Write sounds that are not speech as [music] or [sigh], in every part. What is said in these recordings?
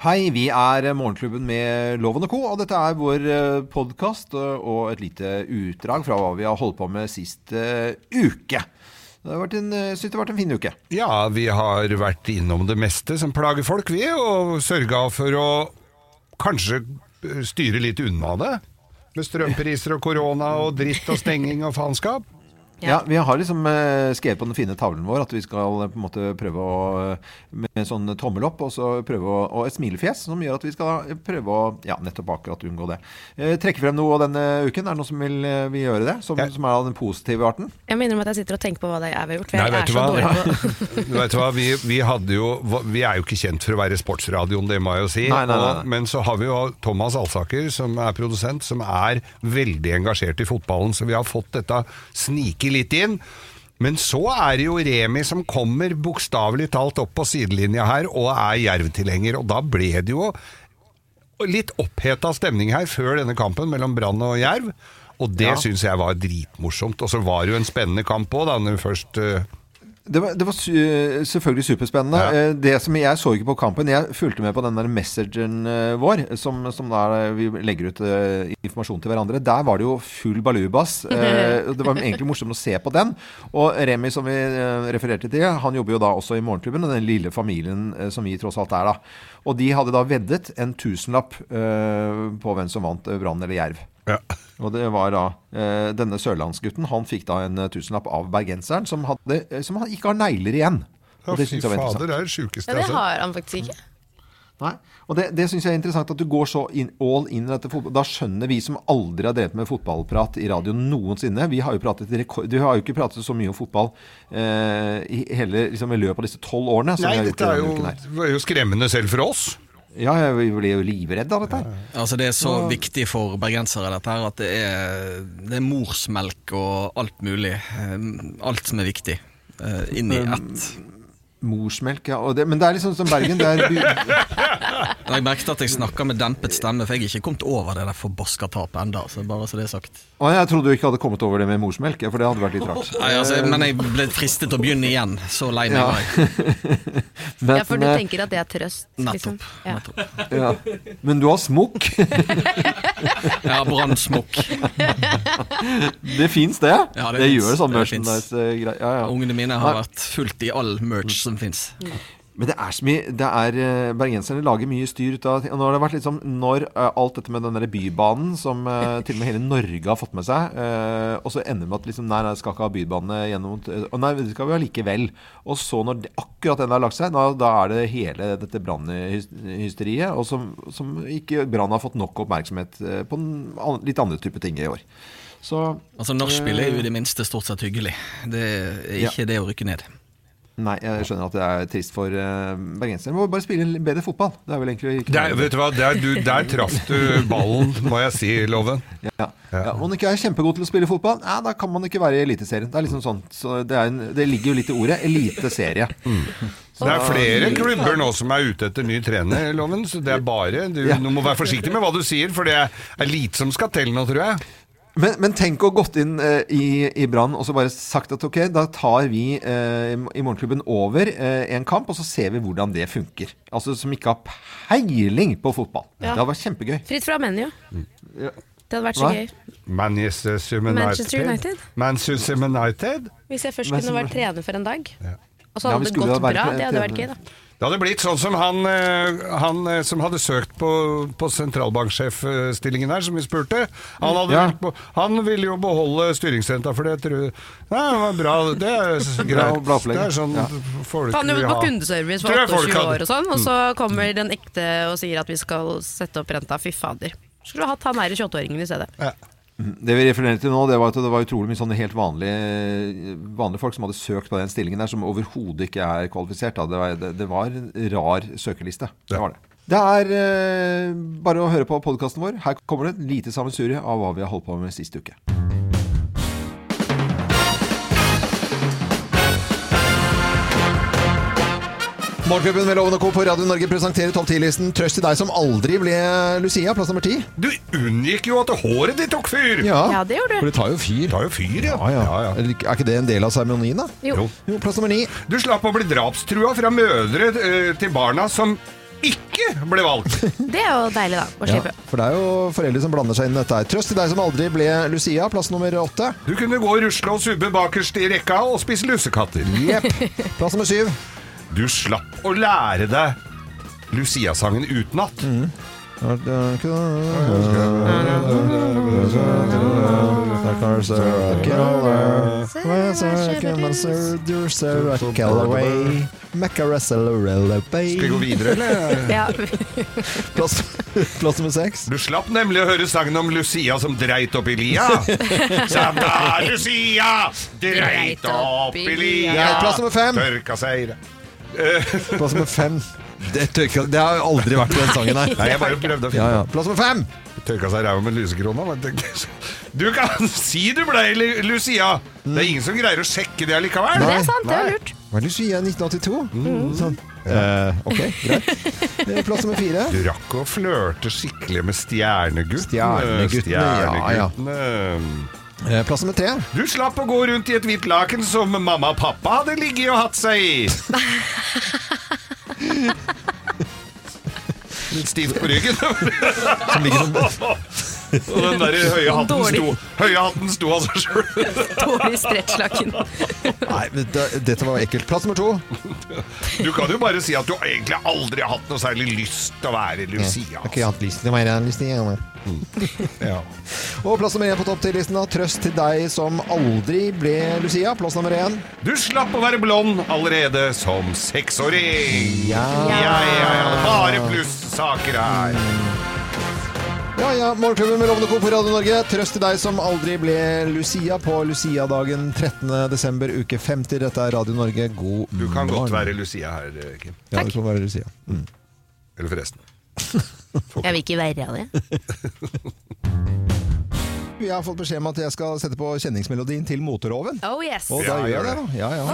Hei, vi er Morgenklubben med Loven og Co. Og dette er vår podkast og et lite utdrag fra hva vi har holdt på med sist uh, uke. Det har vært en, synes det har vært en fin uke. Ja, vi har vært innom det meste som plager folk, vi, og sørga for å kanskje styre litt unna det. Med strømpriser og korona og dritt og stenging og faenskap. Ja. Vi har liksom eh, skrevet på den fine tavlen vår at vi skal eh, på en måte prøve å med en sånn tommel opp og så prøve å, og et smilefjes, som gjør at vi skal prøve å ja, nettopp akkurat unngå det. Eh, trekke frem noe denne uken. Er det noen som vil, eh, vil gjøre det? Som, som, er av den positive arten? Jeg minner om at jeg sitter og tenker på hva det er vi har gjort. For jeg er så dårlig på [laughs] Du vet hva, vi, vi, hadde jo Vi er jo ikke kjent for å være sportsradioen, det må jeg jo si. Nei, nei, nei. Og, men så har vi jo Thomas Alsaker, som er produsent, som er veldig engasjert i fotballen. Så vi har fått dette snike litt inn. Men så er det jo Remi som kommer bokstavelig talt opp på sidelinja her og er Jerv-tilhenger, og da ble det jo litt oppheta stemning her før denne kampen mellom Brann og Jerv. Og det ja. syns jeg var dritmorsomt. Og så var det jo en spennende kamp òg, da når først uh, det var, det var, selvfølgelig superspennende. Ja. Eh, det som Jeg så ikke på kampen. Jeg fulgte med på den der messageren eh, vår, som, som der vi legger ut informasjon til hverandre. Der var det jo full balubass. [laughs] Det var egentlig morsomt å se på den. Og Remi, som vi refererte til, han jobber jo da også i Morgenklubben, og den lille familien som vi tross alt er, da. Og de hadde da veddet en tusenlapp på hvem som vant Brann eller Jerv. Ja. [laughs] Og det var da eh, Denne sørlandsgutten han fikk da en eh, tusenlapp av bergenseren, som, hadde, som han ikke har negler igjen. Ja, fy fader, det er det sjukeste jeg har sett. Ja, det har han faktisk ikke. Nei. Og det, det syns jeg er interessant, at du går så in, all in i dette fotball. Da skjønner vi som aldri har drevet med fotballprat i radio noensinne Vi har jo, pratet, du har jo ikke pratet så mye om fotball eh, i hele liksom, i løpet av disse tolv årene. Nei, dette er jo, er jo skremmende selv for oss. Ja, jeg blir jo livredd av dette. Altså Det er så ja. viktig for bergensere dette her at det er, det er morsmelk og alt mulig. Eh, alt som er viktig. Eh, inn i ett. Morsmelk, ja. Det, men det er liksom som Bergen. Det er [laughs] jeg merket at jeg snakka med dempet stemme, for jeg er ikke kommet over det der forbaska tapet enda, så bare så det er sagt. Å, jeg trodde du ikke hadde kommet over det med morsmelk, for det hadde vært litt rart. Nei, altså, men jeg ble fristet til å begynne igjen. Så lei meg var jeg. [laughs] ja, for du tenker at det er trøst? Liksom. Nettopp. Ja. nettopp. Ja. Men du har smokk? [laughs] ja, brannsmokk. det fins, det? Ja, det, det gjør sånn merchandise-greier. Ja, ja. Ungene mine har vært fullt i all merch som fins. Men det er så mye det er, uh, Bergenserne lager mye styr ut av Og nå har det vært litt sånn Når uh, alt dette med den der bybanen, som uh, til og med hele Norge har fått med seg, og så ender det med at liksom Nei, nei, skal ikke ha bybane gjennom Og nei, det skal vi ha likevel. Og så, når det, akkurat den har lagt seg, da, da er det hele dette brannhysteriet, og som, som ikke Brann har fått nok oppmerksomhet på en, litt andre type ting i år. Så, altså Nachspiel er jo i det minste stort sett hyggelig. Det er ikke ja. det å rykke ned. Nei, jeg skjønner at det er trist for uh, bergensere. Må bare spille bedre fotball. Det er vel egentlig ikke der, Vet du hva, der, du, der traff du ballen, må jeg si, Loven. Ja. ja. ja. Om man ikke er kjempegod til å spille fotball, ja, da kan man ikke være i Eliteserien. Det er liksom sånn, så det, en, det, ligger jo litt i ordet eliteserie. Mm. Så det er flere klubber nå som er ute etter ny trener, Loven. Så det er bare Du, du må være forsiktig med hva du sier, for det er lite som skal til nå, tror jeg. Men, men, tenk å gått inn eh, i, i Brann og så bare sagt at ok, da tar vi eh, i Morgenklubben over eh, en kamp, og så ser vi hvordan det funker. Altså som ikke har peiling på fotball. Ja. Det hadde vært kjempegøy. Fritt fra menu. Mm. Ja. Det hadde vært så Hva? gøy. Manchester United. Manchester United. Manchester United. Hvis jeg først kunne vært trener for en dag, ja. og så hadde det gått bra, det hadde vært gøy, da. Det hadde blitt sånn som han, eh, han eh, som hadde søkt på, på sentralbanksjefstillingen her, som vi spurte. Han, hadde, ja. han ville jo beholde styringsrenta, for det tror jeg Nei, det var bra. Det er [laughs] greit. Det er sånn ja. folk Han jobbet på kundeservice for 28 år og sånn, og så kommer den ekte og sier at vi skal sette opp renta. Fy fader. Skulle du hatt han her 28-åringen i stedet. Ja. Det vi refererte til nå, det var at det var utrolig mye sånne helt vanlige, vanlige folk som hadde søkt på den stillingen der, som overhodet ikke er kvalifisert. Det var, det, det, var rar søkeliste. Det var det. Det er eh, bare å høre på podkasten vår. Her kommer det et lite sammensurie av hva vi har holdt på med sist uke. Morgenklubben med Loven og Co. på Radio Norge presenterer topp 10-listen. Trøst til deg som aldri ble Lucia, plass nummer ti. Du unngikk jo at håret ditt tok fyr! Ja, ja det gjorde du. For det tar jo fyr. Det tar jo fyr, ja. ja, ja. Er ikke det en del av seremonien, da? Jo. jo. Plass nummer ni. Du slapp å bli drapstrua fra mødre uh, til barna som ikke ble valgt. [laughs] Det er jo deilig, da. Å Ja, slippe. for det er jo foreldre som blander seg inn i dette her. Trøst til deg som aldri ble Lucia, plass nummer åtte. Du kunne gå og rusle og subbe bakerst i rekka og spise lussekatter. Jepp. Plass nummer syv. Du slapp å lære deg Lucia-sangen utenat. Skal vi gå videre, eller? [laughs] Ja. Plass, plass nummer seks. Du slapp nemlig å høre sangen om Lucia som dreit opp i lia. Santa Lucia dreit opp i lia. Plass nummer fem. Tørka seg Plass nummer fem. Det, tørka, det har aldri vært den sangen her. Nei, jeg bare prøvde å finne ja. Plass nummer fem. Tørka seg i ræva med lusekrona. Du kan si du ble Lu- Lucia. Det er ingen som greier å sjekke det allikevel. Det er sant, det er lurt. Hva er Lucia 1982? Sånn. Uh, ok, greit. Eh, Plass nummer fire. Du rakk å flørte skikkelig med stjerneguttene. Stjerneguttene, ja, ja. Eh, Plass nummer tre. Du slapp å gå rundt i et hvitt laken som mamma og pappa hadde ligget og hatt seg i. [laughs] Litt stivt på ryggen. Som ligger som [laughs] Og den der høye hatten sto, høye hatten sto av seg sjøl. [laughs] Dårlig stretchlaken. Nei, men det- dette var ekkelt. Plass nummer to. Du kan jo bare si at du egentlig aldri har hatt noe særlig lyst til å være Lucia. Jeg har ikke hatt lyst til å være Lucia. Ja. [laughs] Og plass nummer én på topp 10-listen. da. Trøst til deg som aldri ble Lucia. Plass nummer én. Du slapp å være blond allerede som seksåring. Ja. Ja, ja, ja. Bare plussaker her. Ja, ja, Morgenklubben med Lovende Co. på Radio Norge. Trøst til deg som aldri ble Lucia på Lucia-dagen 13. desember, uke 50. Dette er Radio Norge. God morgen. Du kan godt være Lucia her, Kim. Ja, du kan være Lucia. Mm. Eller forresten. [laughs] Jeg vil ikke være det. [laughs] Jeg har fått beskjed om at jeg skal sette på kjenningsmelodien til Motoroven. Oh yes. Og da Ja, gjør jeg det, da. Ja, ja.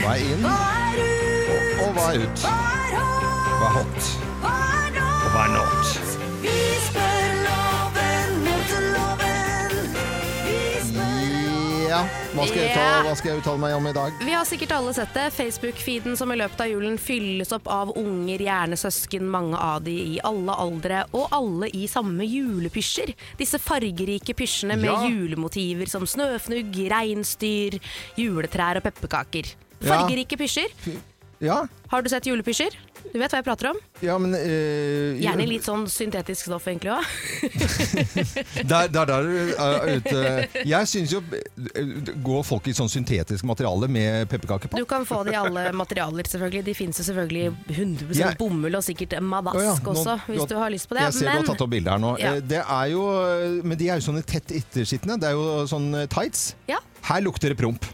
Hva er inn? Og, og hva er ut? Hva er hot? Og hva er not? Ja, hva skal, jeg uttale, hva skal jeg uttale meg om i dag? Vi har sikkert alle sett det. Facebook-feeden som i løpet av julen fylles opp av unger, gjerne søsken, mange av de i alle aldre, og alle i samme julepysjer. Disse fargerike pysjene med Ja. julemotiver som snøfnugg, reinsdyr, juletrær og pepperkaker. Fargerike pysjer. Ja, Har du sett julepysjer? Du vet hva jeg prater om? ja men eh, Gjerne litt sånn syntetisk stoff, egentlig òg. Der, der, der er ute Jeg syns jo eh, Går folk i sånn syntetisk materiale med pepperkaker på? Du kan få det i alle materialer, selvfølgelig. De fins jo selvfølgelig 100 Jeg- bomull og sikkert madask ja, nå- også, hvis du har lyst på det. Jeg ser du har tatt opp bilde her nå. Ja. Eh, Det er jo, men de er jo sånne tett ettersittende. Det er jo sånn eh, tights. Ja. Her lukter det promp.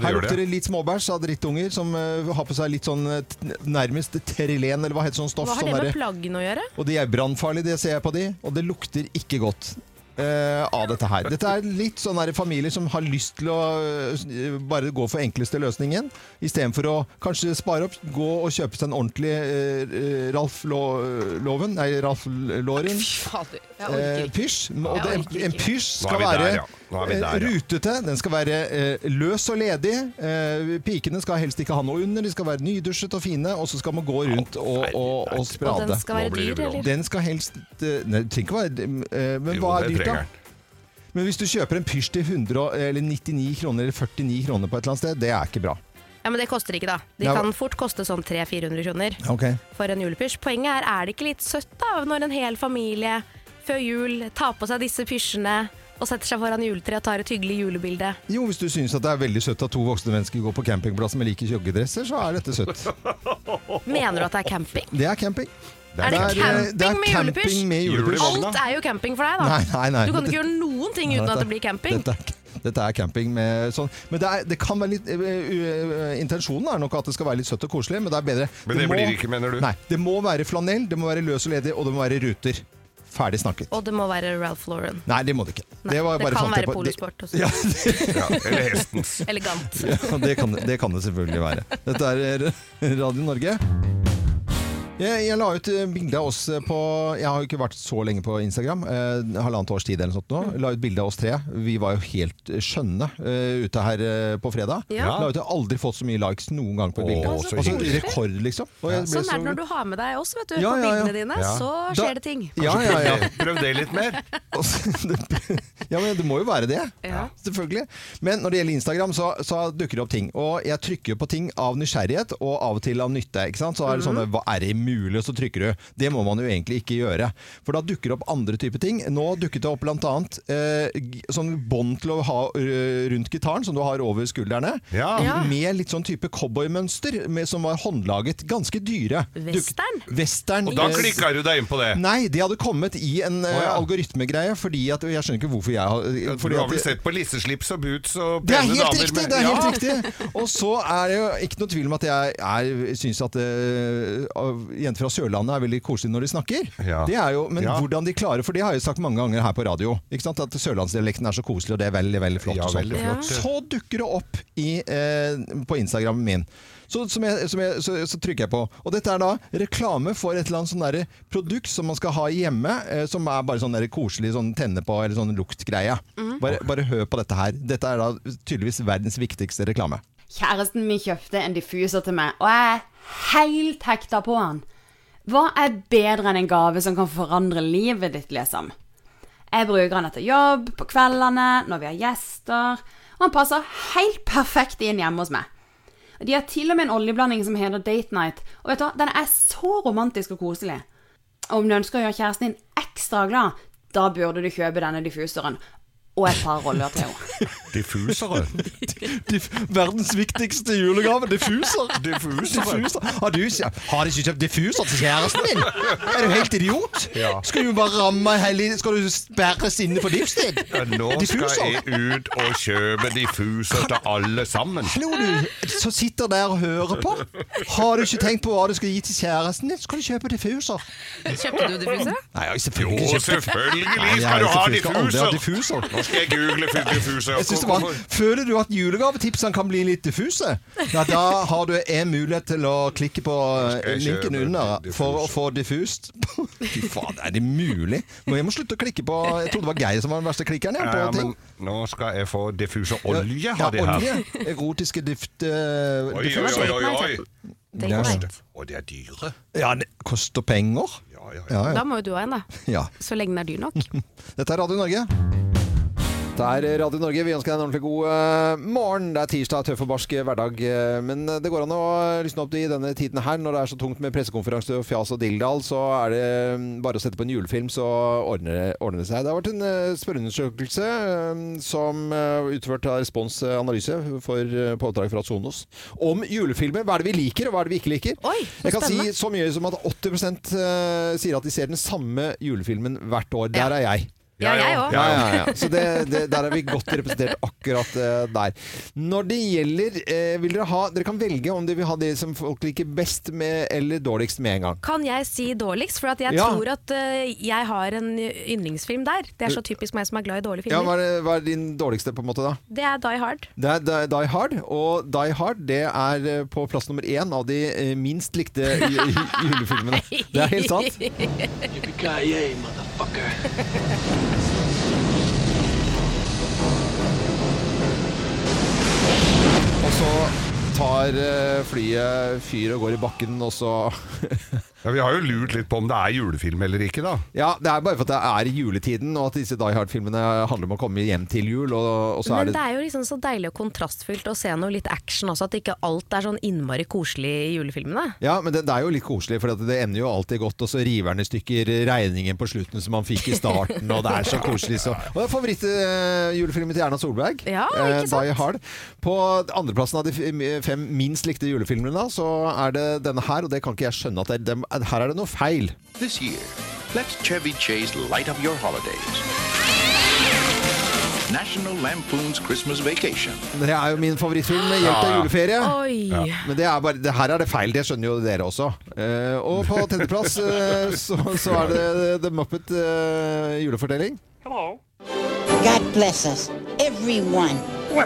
Ja, Her lukter det. det litt småbæsj av drittunger som eh, har på seg litt sånn eh, t- nærmest terelen, eller hva heter sånn stoff. Hva har sånn det med derre- plaggene å gjøre? og de er brannfarlige, det ser jeg på de, og det lukter ikke godt. eh, av dette her. Dette er litt sånn her familier som har lyst til å eh, bare gå for enkleste løsningen, istedenfor å kanskje spare opp, gå og kjøpe seg en ordentlig eh, Ralf Lo- Loven, nei, Ralf Lauren. Fader, jeg Eh, ikke. pysj. Og Jeg det, orker en ikke. pysj Nå er skal vi der, være ja. Eh, der, ja. rutete, den skal være eh, løs og ledig. Eh, pikene skal helst ikke ha noe under, de skal være nydusjet og fine, og så skal man gå rundt og, og, og Og sprade. den skal være dyr, eller? Den skal helst eh, Nei, det trenger ikke være eh, Men Jo, hva er dyrt, da? Men hvis du kjøper en pysj til 100, eller 99 kroner eller 49 kroner på et eller annet sted, det er ikke bra. Ja, Men det koster ikke, da. De Ja, kan fort koste sånn 300-400 kroner okay. for en julepysj. Poenget er, er det ikke litt søtt da, når en hel familie før jul tar på seg disse pysjene og setter seg foran juletreet og tar et hyggelig julebilde? Jo, hvis du syns det er veldig søtt at to voksne mennesker går på campingplass med like joggedresser, så er dette søtt. [laughs] Mener du at det er camping? Det er camping. Er det eh, camping det er med julepysj? camping med julepysj. Alt er jo camping for deg, da. Nei, nei, nei. Du kan Dette- ikke gjøre noen ting uten at det blir camping. Dette er, dette er camping med sånn Men det, er, det kan være litt uh, uh, Intensjonen er nok at det skal være litt søtt og koselig, men det er bedre. Men det blir det ikke, mener du? Nei. Det må være flanell, det må være løs og ledig, og det må være ruter. Ferdig snakket. Og det må være Ralph Lauren. Nei, det må det ikke. Nei, var det kan være på. Polosport også. Ja, Ja, eller hestens. Elegant. ja det, kan, det kan det selvfølgelig være. Dette er Radio Norge. Jeg, jeg la ut eh, bilde av oss eh, på Jeg har jo ikke vært så lenge på Instagram. Eh, halvannet års tid eller noe sånt nå. La ut bilde av oss tre. Vi var jo helt skjønne uh, ute her uh, på fredag. Ja. La ut, jeg har aldri fått så mye likes noen gang på et bilde. så Altså, rekord, liksom. Og jeg ble Sånn er det når du har med deg oss vet du, Ja, på bildene dine. Ja. Så Da- skjer det ting. Ja, ja, ja. Prøv det litt mer. Altså, [laughs] det- ja, men det må jo være det. Ja. Selvfølgelig. Men når det gjelder Instagram, så, så dukker det opp ting. Og jeg trykker på ting av nysgjerrighet, og av og til av nytte. Ikke sant? Så er det sånn, hva er det mulig? Og så trykker du. Det må man jo egentlig ikke gjøre. For da dukker det opp andre typer ting. Nå dukket det opp annet eh, sånn bånd til å ha eh, rundt gitaren, som du har over skuldrene. Ja. Ja. Med litt sånn type cowboymønster, med- som var håndlaget. Ganske dyre. Western? Western. Og da eh, klikka du deg inn på det. Nei, det hadde kommet i en eh, Å, ja. algoritmegreie, fordi at Jeg skjønner ikke hvorfor jeg har Du har vel sett på lisseslips og boots og det er pene helt damer riktig! med- det er helt riktig Og så er det jo ikke noe tvil om at jeg er, syns at uh, jenter fra Sørlandet er veldig koselige når de snakker. Ja. Det er jo, men hvordan de klarer For det har jeg sagt mange ganger her på radio. Ikke sant? At sørlandsdialekten er så koselig, og det er veldig veldig flott. Ja, veldig flott. Så dukker det opp i, eh, på Instagrammen min. Så, som jeg, som jeg, så, så trykker jeg på. Og dette er da reklame for et eller annet sånn produkt som man skal ha hjemme, eh, som er bare sånn koselig sånn tenne på, eller sånn luktgreie. Bare, bare hør på dette her. Dette er da tydeligvis verdens viktigste reklame. Kjæresten min kjøpte en diffuser til meg, og jeg er helt hekta på han. Hva er bedre enn en gave som kan forandre livet ditt, liksom? Jeg bruker han etter jobb, på kveldene, når vi har gjester, og han passer helt perfekt inn hjemme hos meg. De har til og med en oljeblanding som heter Date Night, og vet du hva, den er så romantisk og koselig. Og om du ønsker å gjøre kjæresten din ekstra glad, da burde du kjøpe denne diffuseren, og et par roller til henne. [laughs] Diffusere. Diff verdens viktigste julegave, diffuser. Diffusere. Har du har du ikke kjøpt diffuser til kjæresten din? Er du helt idiot? Ja. Skal du bare ramme hele Skal du sperres inne for livstid? Ja, Nå skal jeg ut og kjøpe diffuser til alle sammen. Hallo, du som sitter der og hører på. Har du ikke tenkt på hva du skal gi til kjæresten din, så skal du kjøpe diffuser. Kjøpte du diffuser? Nei, jeg Jo, selvfølgelig ikke kjøpt selvfølgelig skal du ha diffuser. Nå skal jeg google diffuse. Jeg synes det var, føler du at julegavetipsene kan bli litt diffuse? Ja, da har du en mulighet til å klikke på linken under for å få diffust. [laughs] Fy faen, er det mulig? Må jeg må slutte å klikke på Jeg trodde det var Geir som var den verste klikkeren. Ja, på Ja, ting. men nå skal jeg få diffuserolje, ja, har de her. olje. Erotiske dift, uh, Oi, oi, oi, oi. Date Ja. Og de er dyre. Ja, det koster penger. Ja, ja, ja. Ja, ja. Da må jo du ha en, da. ja. Så lenge den er dyr nok. [laughs] Dette er Radio Norge. Det er Radio Norge. Vi ønsker deg en ordentlig god eh, morgen. Det er tirsdag, tøff og barsk hverdag. eh, men det går an å lysne opp i denne tiden her. Når det er så tungt med pressekonferanse og fjas og dilldall, så er det mm, bare å sette på en julefilm, så ordner det, seg. Det har vært en spørreundersøkelse eh, som utført av Respons eh, Analyse for på oppdrag fra Sonos om julefilmer. Hva er det vi liker, og hva er det vi ikke liker? Oi, Jeg kan si så mye som at 80 eh, sier at de ser den samme julefilmen hvert år. Der er jeg. Ja, jeg òg. Ja, ja, ja. Så det, det, der er vi godt representert akkurat uh, der. Når det gjelder uh, vil dere, ha, dere kan velge om dere vil ha det som folk liker best med, eller dårligst med en gang. Kan jeg si dårligst? For at jeg Ja. tror at uh, jeg har en yndlingsfilm der. Det er så typisk meg som er glad i dårlige Ja, filmer. hva, er, hva er din dårligste, på en måte, da? Det er Die Hard. Det er Die, Die Hard, og Die Hard det er på plass nummer én av de minst likte ju- ju- julefilmene. [laughs] Det er helt sant. [laughs] [laughs] 我说 Tar eh, flyet fyr og går i bakken, og så [laughs] Ja, vi har jo lurt litt på om det er julefilm eller ikke, da. Ja, det er bare for at det er juletiden, og at disse Die Hard-filmene handler om å komme hjem til jul, og, og så er Men det det er jo liksom så deilig og kontrastfylt å se noe litt action også, at ikke alt er sånn innmari koselig i julefilmene. Ja, men det, det er jo litt koselig, for det ender jo alltid godt, og så river han i stykker regningen på slutten som han fikk i starten, og det er så koselig. Så. Og det er favorittjulefilmen til Erna Solberg. Ja, eh, ikke sant? Die Hard. På andreplassen av de fem minst likte julefilmene, så er det denne her, og det kan ikke jeg skjønne at det, dem- her er det noe feil. This year, let Chevy Chase light up your holidays. National Lampoon's Christmas Vacation. Det er jo min favorittfilm med hjelp til Ja, ja. juleferie. Men det er bare, det her er det feil, det skjønner jo dere også. Uh, og på tredjeplass uh, [laughs] så, så er det The Muppet uh, julefortelling. God bless us, everyone. Og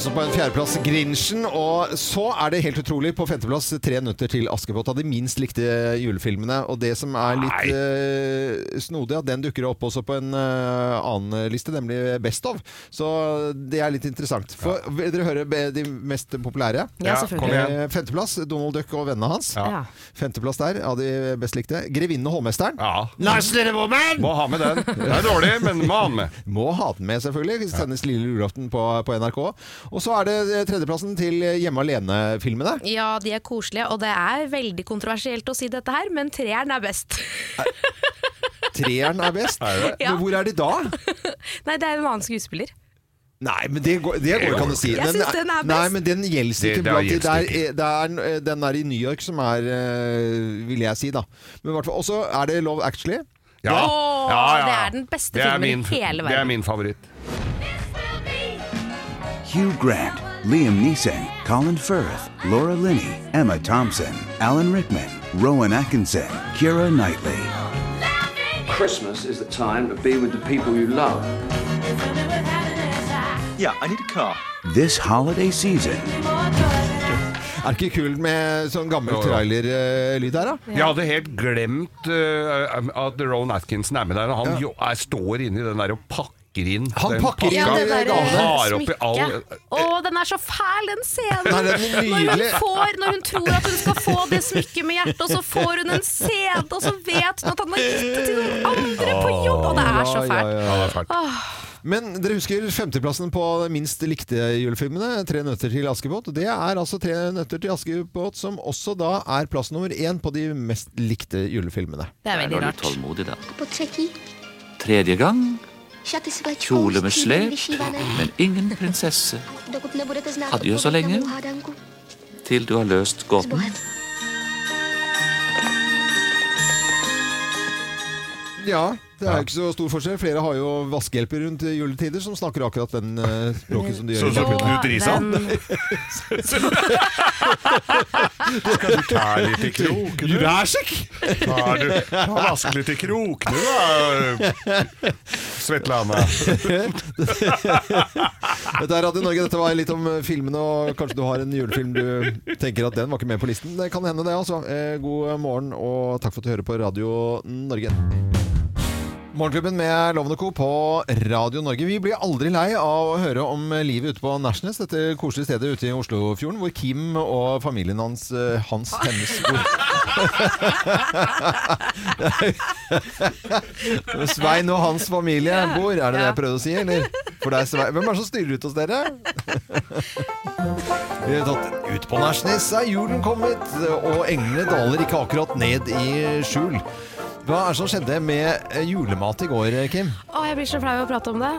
også på en fjerdeplass Grinchen. Og så er det helt utrolig på femteplass Tre nøtter til Askepott av de minst likte julefilmene. Og det som er litt uh, snodig, at den dukker opp også på en uh, annen liste, nemlig Best of. Så det er litt interessant. For, Vil dere høre de mest populære? Ja, selvfølgelig. Eh, Femteplass Donald Duck og vennene hans. Ja. Femteplass der av de best likte. Grevinnen og hovmesteren. Ja. Nice little woman! Må ha med den. Det er dårlig, men må ha den med. Må ha den med, selvfølgelig. Sendes lille julaften på, på NRK. Og så er det eh, tredjeplassen til Hjemme alene-filmene. Ja, de er koselige, og det er veldig kontroversielt å si dette her, men treeren er best. Treeren er best. [laughs] Er Ja. Men hvor er de da? [laughs] Nei, det er en annen skuespiller. Nei, men det går, det går kan du si. Jeg synes den er best. Nei, men den gjelder ikke blant de. Det er, det er, den er i New York som er eh, Vil jeg si, da. Men i hvert fall Og så er det Love Actually. Ja. Oh, Ja, ja, ja. det er den beste Det filmen i hele verden. Det er min favoritt. Hugh Grant, Liam Neeson, Colin Firth, Laura Linney, Emma Thompson, Alan Rickman, Rowan Atkinson, Kira Knightley. Christmas is the time to be with the people you love. Yeah, I need a car. This holiday season, Er det ikke kult med sånn gammel Jo, jo. trailerlyd her, da? Jeg hadde helt glemt eh, at Rowan Atkinson er med der. og Han jo, er, står inni den der og pakker inn Han den pakker inn Ja, pakka. det der. Har oppi all- smykket. Å, den er så fæl, den scenen! Nei, den er når, hun får, når hun tror at hun skal få det smykket med hjertet, og så får hun en CD, og så vet hun at han har gitt det til noen andre på jobb! Og det er så Ja, ja, fælt. ja. Ja, det er fælt. Men dere husker femteplassen på minst likte julefilmene? 'Tre nøtter til Askepott'. Det er altså 'Tre nøtter til Askepott' som også da er plass nummer én på de mest likte julefilmene. Det er veldig rart. tålmodig, da. Tredje gang. Kjole med slep, men ingen prinsesse. Adjø så lenge, til du har løst gåten. Ja, det er jo ikke så stor forskjell. Flere har jo vaskehjelper rundt juletider som snakker akkurat den eh, språket som de gjør. Så- så i bakgrunnen. Knut Risan? Skal du ta litt i krokene? Jurassic! Ta, du, ta vask litt i krokene, da. Svetlana. [laughs] Dette er Radio Norge, dette var litt om eh, filmene, og kanskje du har en julefilm du tenker at den var ikke med på listen. Det kan hende det, altså. Eh, God morgen, og takk for at du hører på Radio Norge. Morgenklubben med Lovende Co. på Radio Norge. Vi blir aldri lei av å høre om livet ute på Nærsnes, dette koselige stedet ute i Oslofjorden, hvor Kim og familien hans, eh, hans, hennes bor. [laughs] [laughs] Svein og hans familie bor, er det det jeg prøvde å si, eller? For det er Svein. Hvem er det som styrer ut hos dere? [laughs] Vi har tatt ut på Nærsnes, er julen kommet, og englene daler ikke akkurat ned i skjul. Hva er det som skjedde med eh, julemat i går, Kim? Å, jeg blir så flau av å prate om det.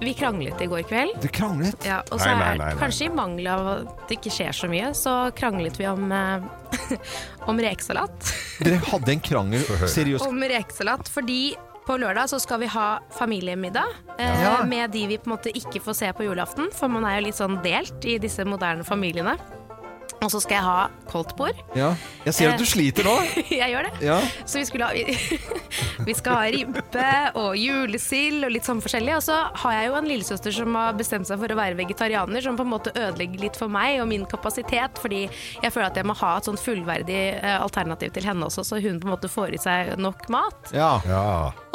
Vi kranglet i går kveld. Du kranglet? Ja, og så Nei, nei, er nei, nei. kanskje i mangel av at det ikke skjer så mye, så kranglet vi om, eh, [laughs] om rekesalat. Dere hadde en krangel, seriøst. Om rekesalat, fordi på lørdag så skal vi ha familiemiddag eh, Ja. med de vi på en måte ikke får se på julaften, for man er jo litt sånn delt i disse moderne familiene. Og så skal jeg ha koldtbord. Ja. Jeg ser at du sliter nå. [laughs] jeg gjør det. Ja. Så vi, ha, [laughs] vi skal ha ribbe og julesild og litt sånn forskjellig. Og så har jeg jo en lillesøster som har bestemt seg for å være vegetarianer, som på en måte ødelegger litt for meg og min kapasitet, fordi jeg føler at jeg må ha et sånn fullverdig eh, alternativ til henne også, så hun på en måte får i seg nok mat. Ja. Ja.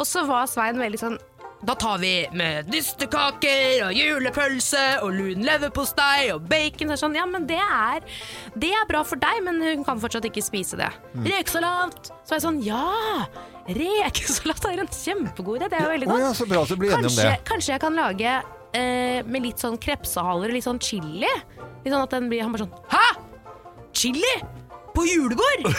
Og så var Svein veldig sånn da tar vi med dystekaker og julepølse og lun leverpostei og bacon. Sånn, ja, men det er, det er bra for deg, men hun kan fortsatt ikke spise det. Rekesalat! Så er jeg sånn, ja! Rekesalat er en kjempegod idé. Det er jo veldig godt. ja, så bra så kanskje, det. kanskje jeg kan lage eh, med litt sånn krepsehaler og litt sånn chili. Litt sånn at den blir han bare sånn Hæ?! Chili? På julebord?! [laughs]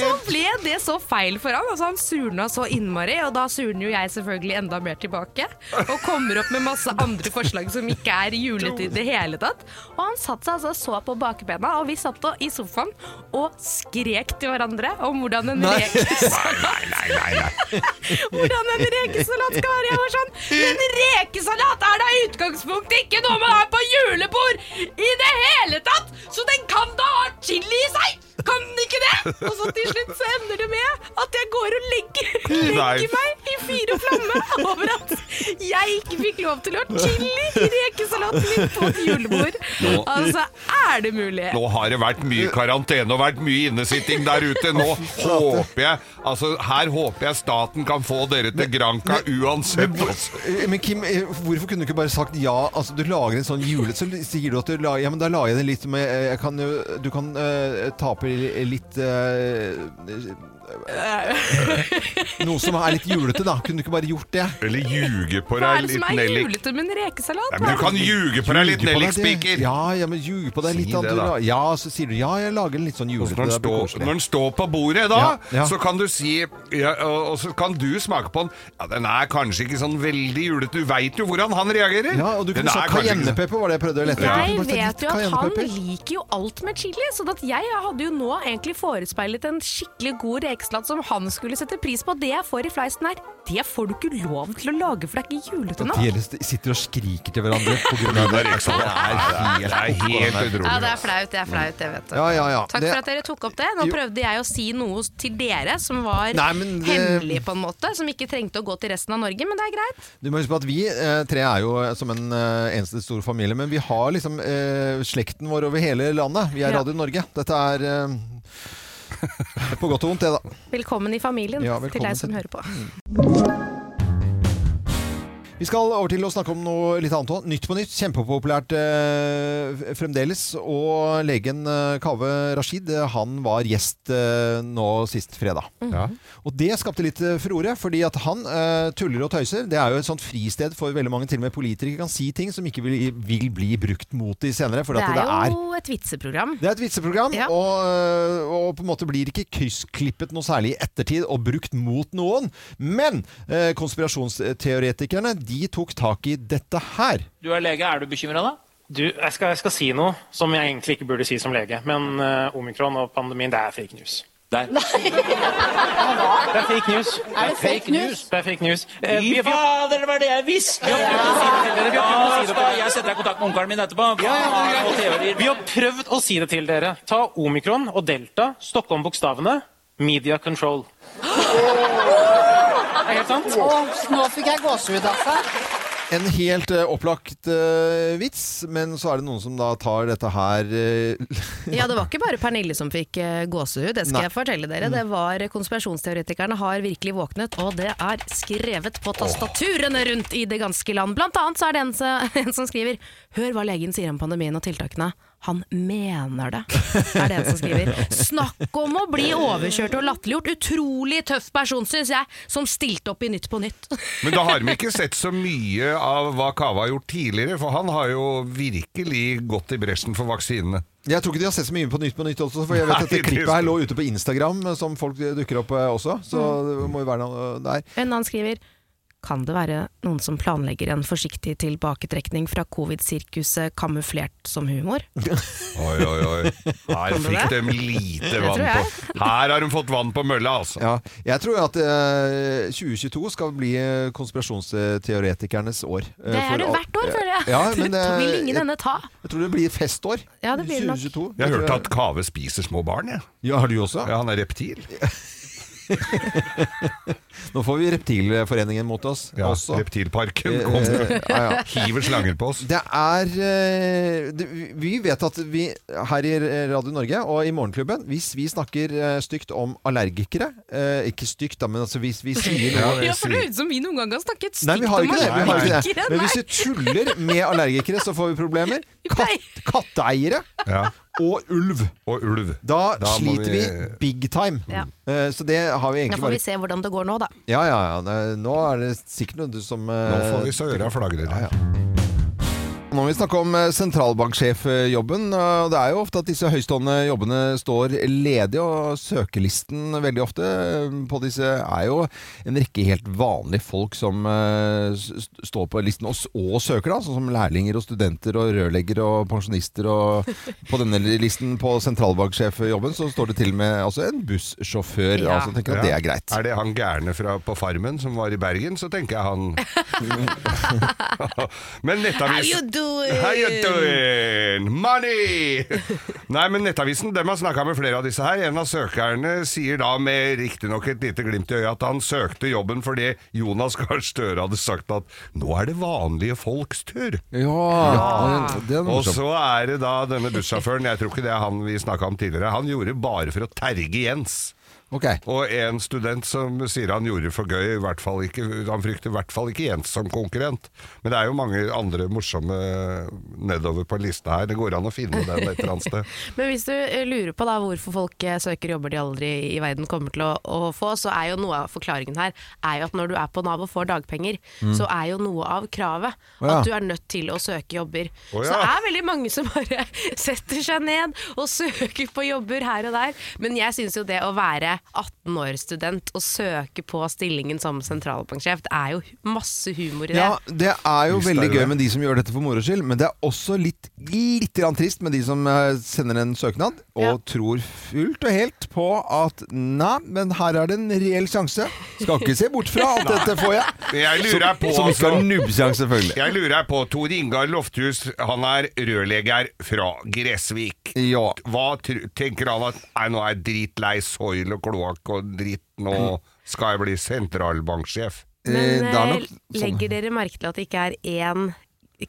så ble det så feil for han. Altså, han surna så innmari, og da surner jo jeg selvfølgelig enda mer tilbake. Og kommer opp med masse andre forslag som ikke er julete i det hele tatt. Og han satt seg altså så på bakbena, og vi satt i sofaen og skrek til hverandre om hvordan en rekesalat [laughs] hvordan en rekesalat skal være. Jeg var sånn En rekesalat er da i utgangspunktet ikke noe man har på julebord i det hele tatt! Så den kan da ha chili i seg! Kan den ikke det? Og så til slutt så ender det med at jeg går og legger, [laughs] legger meg i fyr og flamme over at jeg ikke fikk lov til å ha chili i rekesalaten min på et julebord. Altså, er det mulig? Nå har det vært mye karantene og vært mye innesitting der ute. Nå håper jeg Altså, her håper jeg staten kan få dere til Granca uansett. Altså. Eh, Men Kim, eh, hvorfor kunne du ikke bare sagt ja? Altså, Du lager en sånn jule... Så sier du at du lager Ja, men da lager jeg det litt med jeg kan, jo- Du kan uh, tape litt eh, [laughs] Noe som er litt julete, da. Kunne du ikke bare gjort det? Eller ljuge på Hva deg er det litt som er nellik. julete med en rekesalat? Nei, men du kan ljuge på deg litt Ljuge på deg, nellikspiker. Ja, ja, men ljuge på deg Si litt. at det, du da. Ja, så sier du ja, jeg lager en litt sånn julete. når, den det blir står, koselig. når den står på bordet da, Ja, ja. så kan du si ja, og, og så kan du smake på den. Ja, den er kanskje ikke sånn veldig julete. Du veit jo hvordan han reagerer. Ja, og du Den kunne sagt er kanskje ikke så- cayennepepper, var det jeg prøvde å lette etter. Jeg kunne bare vet jo at han cayennepepper. liker jo alt med chili, så at jeg hadde jo nå egentlig forespeilet en skikkelig god rekesalat som han skulle sette pris på. Det jeg får i fleisen her, det får du ikke lov til å lage, for det er ikke julete nok. De sitter og skriker til hverandre på grunn av [laughs] det. Det er helt, utrolig. Ja, det er flaut, det er flaut, det vet du. Ja, ja, ja. Takk Det- for at dere tok opp det. Nå prøvde jeg å si noe til dere som var Nei, det- hemmelig på en måte, som ikke trengte å gå til resten av Norge, men det er greit. Du må huske på at vi eh, tre er jo eh, som en eh, eneste stor familie, men vi har liksom eh, slekten vår over hele landet. Vi er Ja. Radio Norge. Dette er eh, på godt og vondt, det, da. Velkommen i familien Ja, til deg som hører på. Vi skal over til å snakke om noe litt annet òg. Nytt på nytt. Kjempepopulært eh, fremdeles. Og legen eh, Kaveh Rashid eh, han var gjest eh, nå sist fredag. Ja. Og det skapte litt eh, furore, fordi at han eh, tuller og tøyser. Det er jo et sånt fristed for veldig mange, til og med politikere kan si ting som ikke vil, vil bli brukt mot de senere. For Det at er det er jo et vitseprogram. det er et vitseprogram, Ja. og, øh, og på en måte blir ikke kryssklippet noe særlig i ettertid og brukt mot noen. Men eh, konspirasjonsteoretikerne de tok tak i dette her. Du er lege, er du bekymra da? Du, jeg skal, jeg skal si noe som jeg egentlig ikke burde si som lege, men uh, omikron og pandemien, det er fake news. Der. [laughs] Det er fake news. Er det fake news? Det er fake news. Eh, Fy fader, det var det jeg visste! Ja, jeg setter deg i kontakt med onkelen min etterpå. Er. Vi har prøvd å si det til dere. Ta omikron og delta, stokk om bokstavene, media control. [gasps] [gasps] Det er helt sant. nå fikk jeg gåsehud, altså. En helt uh, opplagt uh, vits, men så er det noen som da tar dette her uh, [laughs] Ja, det var ikke bare Pernille som fikk eh, gåsehud, det skal Nei. jeg fortelle dere. Det var konspirasjonsteoretikerne har virkelig våknet, og det er skrevet på tastaturene rundt i det ganske land. Blant annet så er det en, [laughs] en som skriver Hør hva legen sier om pandemien og tiltakene. Han mener det, er det en som skriver. Snakk om å bli overkjørt og latterliggjort. Utrolig tøff person, syns jeg, som stilte opp i Nytt på Nytt. Men da har vi ikke sett så mye av hva Kava har gjort tidligere, for han har jo virkelig gått i bresjen for vaksinene. Jeg tror ikke de har sett så mye på Nytt på Nytt også, for jeg vet at det klippet her lå ute på Instagram, eh, som folk dukker opp eh, også. Så det må jo være noe der. En annen skriver kan det være noen som planlegger en forsiktig tilbaketrekning fra covid-sirkuset kamuflert som humor? Oi, oi, oi. Her fikk de lite vann på Her har de fått vann på mølla, altså. Ja, jeg tror at uh, 2022 skal bli eh, konspirasjonsteoretikernes år. Uh, Det er det hvert år, føler jeg. Ja, men, [laughs] eh, vil ingen ende ta. Jeg tror det blir festår. Ja, det blir 2022. nok. Jeg har hørt at Kave spiser små barn, jeg. Ja, har du også? Ja, han er reptil. [laughs] [laughs] Nå får vi Reptilforeningen mot oss Ja, også. Reptilparken kommer. eh, [laughs] ja, ja. Hiver slanger på oss. Det er eh, det, Vi vet at vi her i Radio Norge og i Morgenklubben, hvis vi snakker eh, stygt om allergikere Ikke stygt, da, men altså hvis vi sier noe Ja, for det høres ut som vi noen gang har snakket stygt Nei, vi har om ikke det. Vi har ikke det. allergikere. Men hvis vi tuller med allergikere, så får vi problemer. [laughs] Katt, katteeiere Ja. og ulv. Og ulv. Da, Da sliter vi vi- big time. Ja. Uh, så det har vi egentlig bare Da får vi se hvordan det går nå, da. Ja, ja, ja. Nå er det sikkert noe du som uh... Nå får vi så øra flagrer her. Nå må vi snakke om eh, sentralbanksjefjobben. Det er jo ofte at disse høystående jobbene står ledige, og søkelisten veldig ofte eh, på disse er jo en rekke helt vanlige folk som eh, står på listen og, og søker, da, sånn som lærlinger og studenter og rørleggere og pensjonister. Og [laughs] på denne listen på sentralbanksjefjobben så står det til og med altså en bussjåfør. Ja. altså tenker jeg at det er greit. Er det han gærne fra, på Farmen som var i Bergen, så tenker jeg han [laughs] [laughs] Men do, doing? How you doing? Money! Nei, men Nettavisen dem har snakka med flere av disse her. En av søkerne sier da med riktignok et lite glimt i øyet at han søkte jobben fordi Jonas Gahr Støre hadde sagt at nå er det vanlige folks tur. Ja, ja. Og så er det da denne bussjåføren, jeg tror ikke det er han vi snakka om tidligere, han gjorde bare for å terge Jens. Ok. Og en student som sier han gjorde det for gøy, i hvert fall ikke, han frykter i hvert fall ikke Jens som konkurrent. Men det er jo mange andre morsomme nedover på lista her. Det går an å finne den et eller annet sted. [laughs] Men hvis du eh, lurer på da hvorfor folk eh, søker jobber de aldri i verden kommer til å, å få, så er jo noe av forklaringen her er jo at når du er på Nav og får dagpenger, Mm. så er jo noe av kravet oh, ja. at du er nødt til å søke jobber. Å Så det er veldig mange som bare [laughs] setter seg ned og søker på jobber her og der. Men jeg syns jo det å være 18 år student og søke på stillingen som sentralbanksjef, det er jo masse humor i det. Ja, det er jo veldig gøy med de som gjør dette for moro skyld, men det er også litt, litt trist med de som eh, sender en søknad og Ja. tror fullt og helt på at nei, men her er det en reell sjanse. Skal ikke se bort fra at [laughs] dette får jeg. Jeg lurer på Som ikke har altså- nubbsjanse, selvfølgelig. Jeg lurer på Tor Ingar Lofthus, han er rørlegger fra Gressvik. Ja. Hva tenker han at Nei, nå er jeg dritlei soil og kloakk og dritt, nå skal jeg bli sentralbanksjef. Men Eh, eh, nok sånn. legger dere merke til at det ikke er én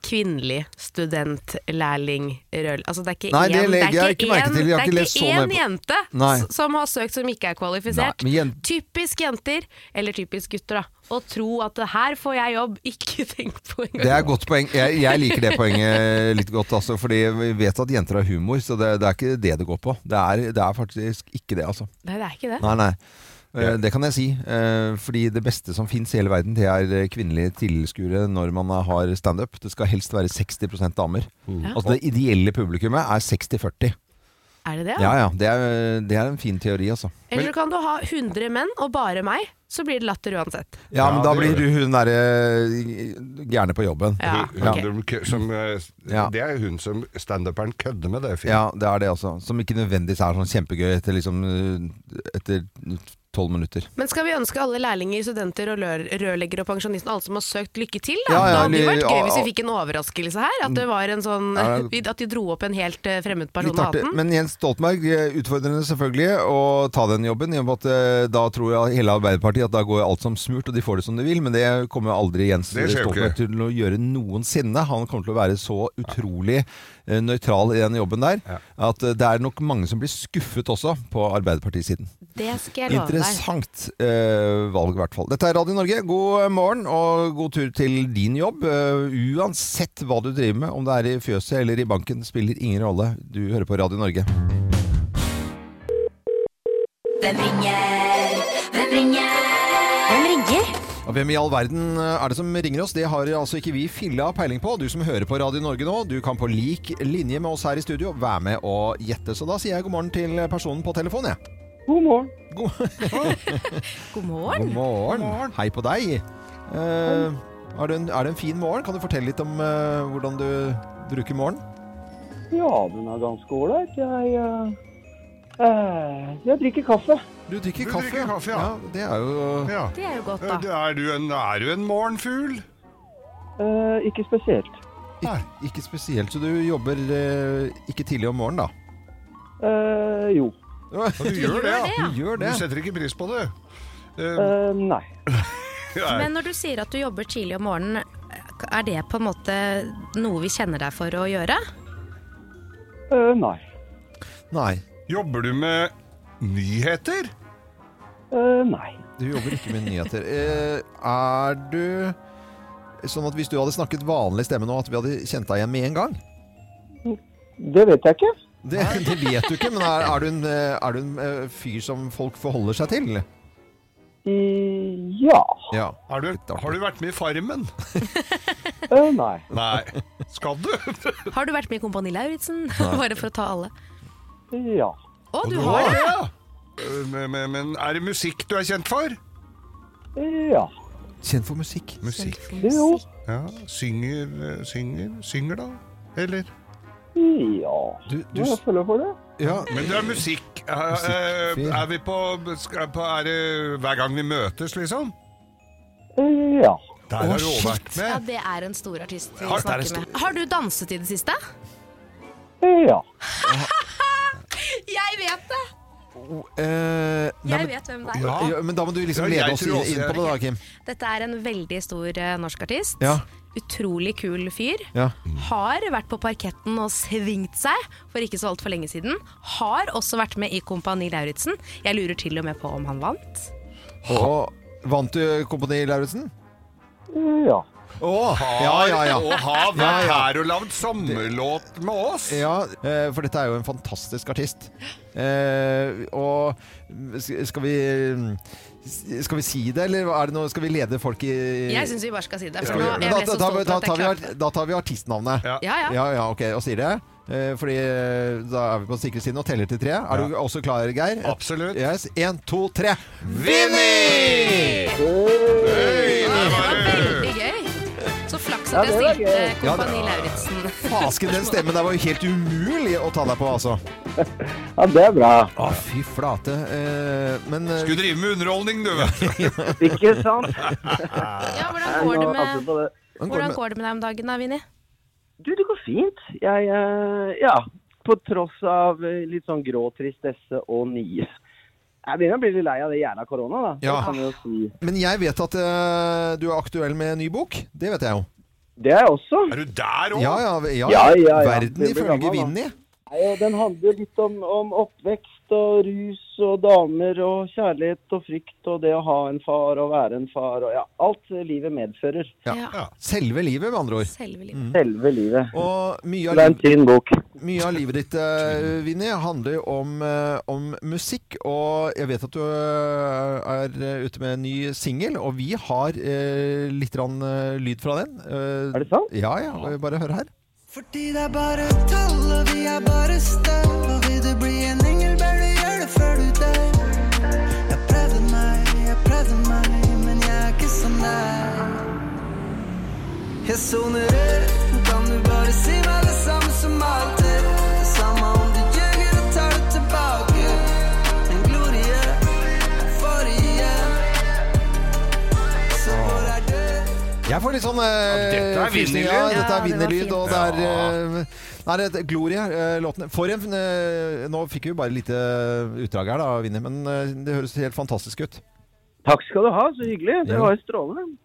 kvinnelig studentlærling røl... Altså det er ikke Nei, det én- legger jeg ikke merke til. Jeg har ikke er lest så ikke én jente Nei. som har søkt som ikke er kvalifisert. Nei, jen- Typisk jenter, eller typisk gutter, da. Å tro at det her får jeg jobb, [laughs] ikke tenk på engang. Det er et godt poeng. Jeg, jeg liker det poenget litt godt, altså, fordi vi vet at jenter har humor, så det, det er ikke det det går på. Det er, det er faktisk ikke det, altså. Nei, det er ikke det. Nei, nei. Eh, Det kan jeg si. eh, Fordi det beste som fins i hele verden, det er eh, kvinnelige tilskuere når man har standup. Det skal helst være 60% damer. Mm. Altså Det ideelle publikummet er 60-40. Er det det? Ja ja, det er, det er en fin teori, altså. Eller kan du ha 100 menn og bare meg, så blir det latter uansett. Ja, men Ja, da blir du hun derre gærne på jobben. Ja, okay. som, eh. Det er hun som standuperen kødder med, det. Fint. Ja, det er det altså. Som ikke nødvendigvis er sånn kjempegøy etter liksom eh, Etter tolv minutter. Men skal vi ønske alle lærlinger, studenter og rør, rørleggere og pensjonister alle som har søkt, lykke til? Da, Ja, ja, da hadde det vært gøy ja, hvis vi fikk en overraskelse her. At det var en sånn Ja. [laughs] At de dro opp en helt eh, fremmed person av hatten. Men Jens Stoltenberg eh, utfordrende selvfølgelig å ta den jobben. I og med at eh, Da tror jeg hele Arbeiderpartiet at da går alt som smurt, og de får det som de vil. Men det kommer aldri Jens Stoltenberg til å gjøre noensinne. Han kommer til å være så utrolig nøytral i den jobben der at eh, det er nok mange som blir skuffet også på Arbeiderpartisiden. Det skal jeg love deg. Interessant eh, valg, i hvert fall. Dette er Radio Norge. God morgen og god tur til din jobb. Uh, uansett hva du driver med, om det er i fjøset eller i banken, spiller ingen rolle. Du hører på Radio Norge. Hvem ringer? Hvem ringer? Hvem i all verden eh, er det som ringer oss? Det har altså ikke vi filla peiling på. Du som hører på Radio Norge nå, du kan på lik linje med oss her i studio være med og gjette. Så da sier jeg god morgen til personen på telefonen, jeg. God morgen. God, [laughs] God morgen. god morgen. Hei på deg. Eh, er, det en, er det en fin morgen? Kan du fortelle litt om eh, hvordan du bruker morgen? Ja, den er ganske ålreit. Jeg, eh, jeg drikker kaffe. Du drikker Du kaffe? drikker kaffe, ja. Det er jo Ja. Det er jo godt, Eh, da. Er du en, er du en morgenfugl? Eh, ikke spesielt. ikke, ikke spesielt. Så du jobber eh, ikke tidlig om morgenen, da? Eh, jo. Ja, du gjør det, ja. Du gjør det. Du setter ikke pris på det. Eh, Eh, nei. [laughs] Men når du sier at du jobber tidlig om morgenen, er det på en måte noe vi kjenner deg for å gjøre? Eh, nei. Nei. Jobber du med nyheter? Eh, nei. Du jobber ikke med nyheter. Eh, er du sånn at hvis du hadde snakket vanlig stemme nå, at vi hadde kjent deg igjen med en gang? Det vet jeg ikke. Det, det vet du ikke, men er, er du en, er du en eh, fyr som folk forholder seg til? I, ja. Ja. Har du, har du vært med i Farmen? Eh, nei. Nei. Skal du? Har du vært med i Kompani Lauritzen? Bare for å ta alle. Ja. Å, du har det? ja. Eh, Men, men, men er det musikk du er kjent for? Ja. Kjent for musikk. Musikk. Jo. Ja, synger, eh, synger, synger da? Eller? Ja. Du, du, Jeg følger for det. ja, Men det er musikk. Eh, eh, Er vi på, skal- på Er det hver gang vi møtes, liksom? Ja. Der har du også vært Ja, med. det er en stor artist vi Har- er snakker med. Har du danset i det siste? Ja. Jeg vet det! Eh, nei, Jeg men- vet hvem det er. Ja. men da må du liksom Ja, lede oss tror også inn jeg- på det da, Kim. Dette er en veldig stor eh, norsk artist. Ja. Utrolig kul fyr. Ja. Har vært på parketten og svingt seg for ikke så altfor lenge siden. Har også vært med i Kompani Lauritzen. Jeg lurer til og med på om han vant. Og vant du Kompani Lauritzen? Ja. Å, ja, ja, ja. Og har vært Ja, ja. her og lagd sommerlåt med oss. Ja, eh, for dette er jo en fantastisk artist. Eh, og skal vi skal vi si det, eller er det noe, skal vi lede folk i Jeg syns vi bare skal si det. Skal For vi, nå, men jeg da, så da, stolt da, at tar vi, da tar vi artistnavnet. Ja. Ja, ja. Ja, ja, ok, og sier det. Eh, fordi da er vi på sikre siden og teller til tre. Er du også klar, Geir? Absolutt. Yes. En, to, tre. Vinni! Det var veldig gøy. Så Ja, det var stilte gøy. Ja, Kompani det- Lauritzen. Fasken, den stemmen der var jo helt umulig å ta deg på, altså. [laughs] ja, det er bra. Å, fy flate. Eh, men eh, Skulle drive med underholdning, du. vet. [laughs] Ikke sant? [laughs] Ja, hvordan går det med, på det. hvordan går det med- deg om dagen da, Vinni? Du, det går fint. Jeg, eh, ja, på tross av eh, litt sånn grå tristesse og nye. Jeg begynner å bli litt lei av det jævla korona, da. Ja. Det kan vi jo si. Men jeg vet at eh, du er aktuell med en ny bok. Det vet jeg jo. Det er jeg også. Er du der òg? Ja, ja, ja. Ja. Verden ifølge. Vinni. Nei, Den handler litt om, om oppvekst og rus og damer og kjærlighet og frykt og det å ha en far og være en far og ja, alt livet medfører. Ja. Ja. Selve livet, med andre ord. Selve livet. Mm. Selve livet. Og mye av, Det er en bok. mye av livet ditt, uh, Vinni, handler om, eh, om musikk. Og jeg vet at du eh, er eh, ute med en ny singel, og vi har eh, litt grann, eh, lyd fra den. Eh, Er det sant? Ja, ja. Bare hør her. Fordi det er bare tall, og vi er bare støv. Og vil du bli en engel, der. Jeg soner ut, kan du bare si meg det samme som alltid. Det samme om du ljuger og tar det tilbake. En glorie for igjen. Så hvor er du? Jeg får litt sånn uh, dette er Vinni-lyd. Ja, dette er fint. og det er uh, Nei, det er Gloria, uh, låten. For en eh, Nå fikk vi bare et lite utdrag her, da, Vinni, men eh, det høres helt fantastisk ut. Takk skal du ha, så hyggelig. Det var jo strålende.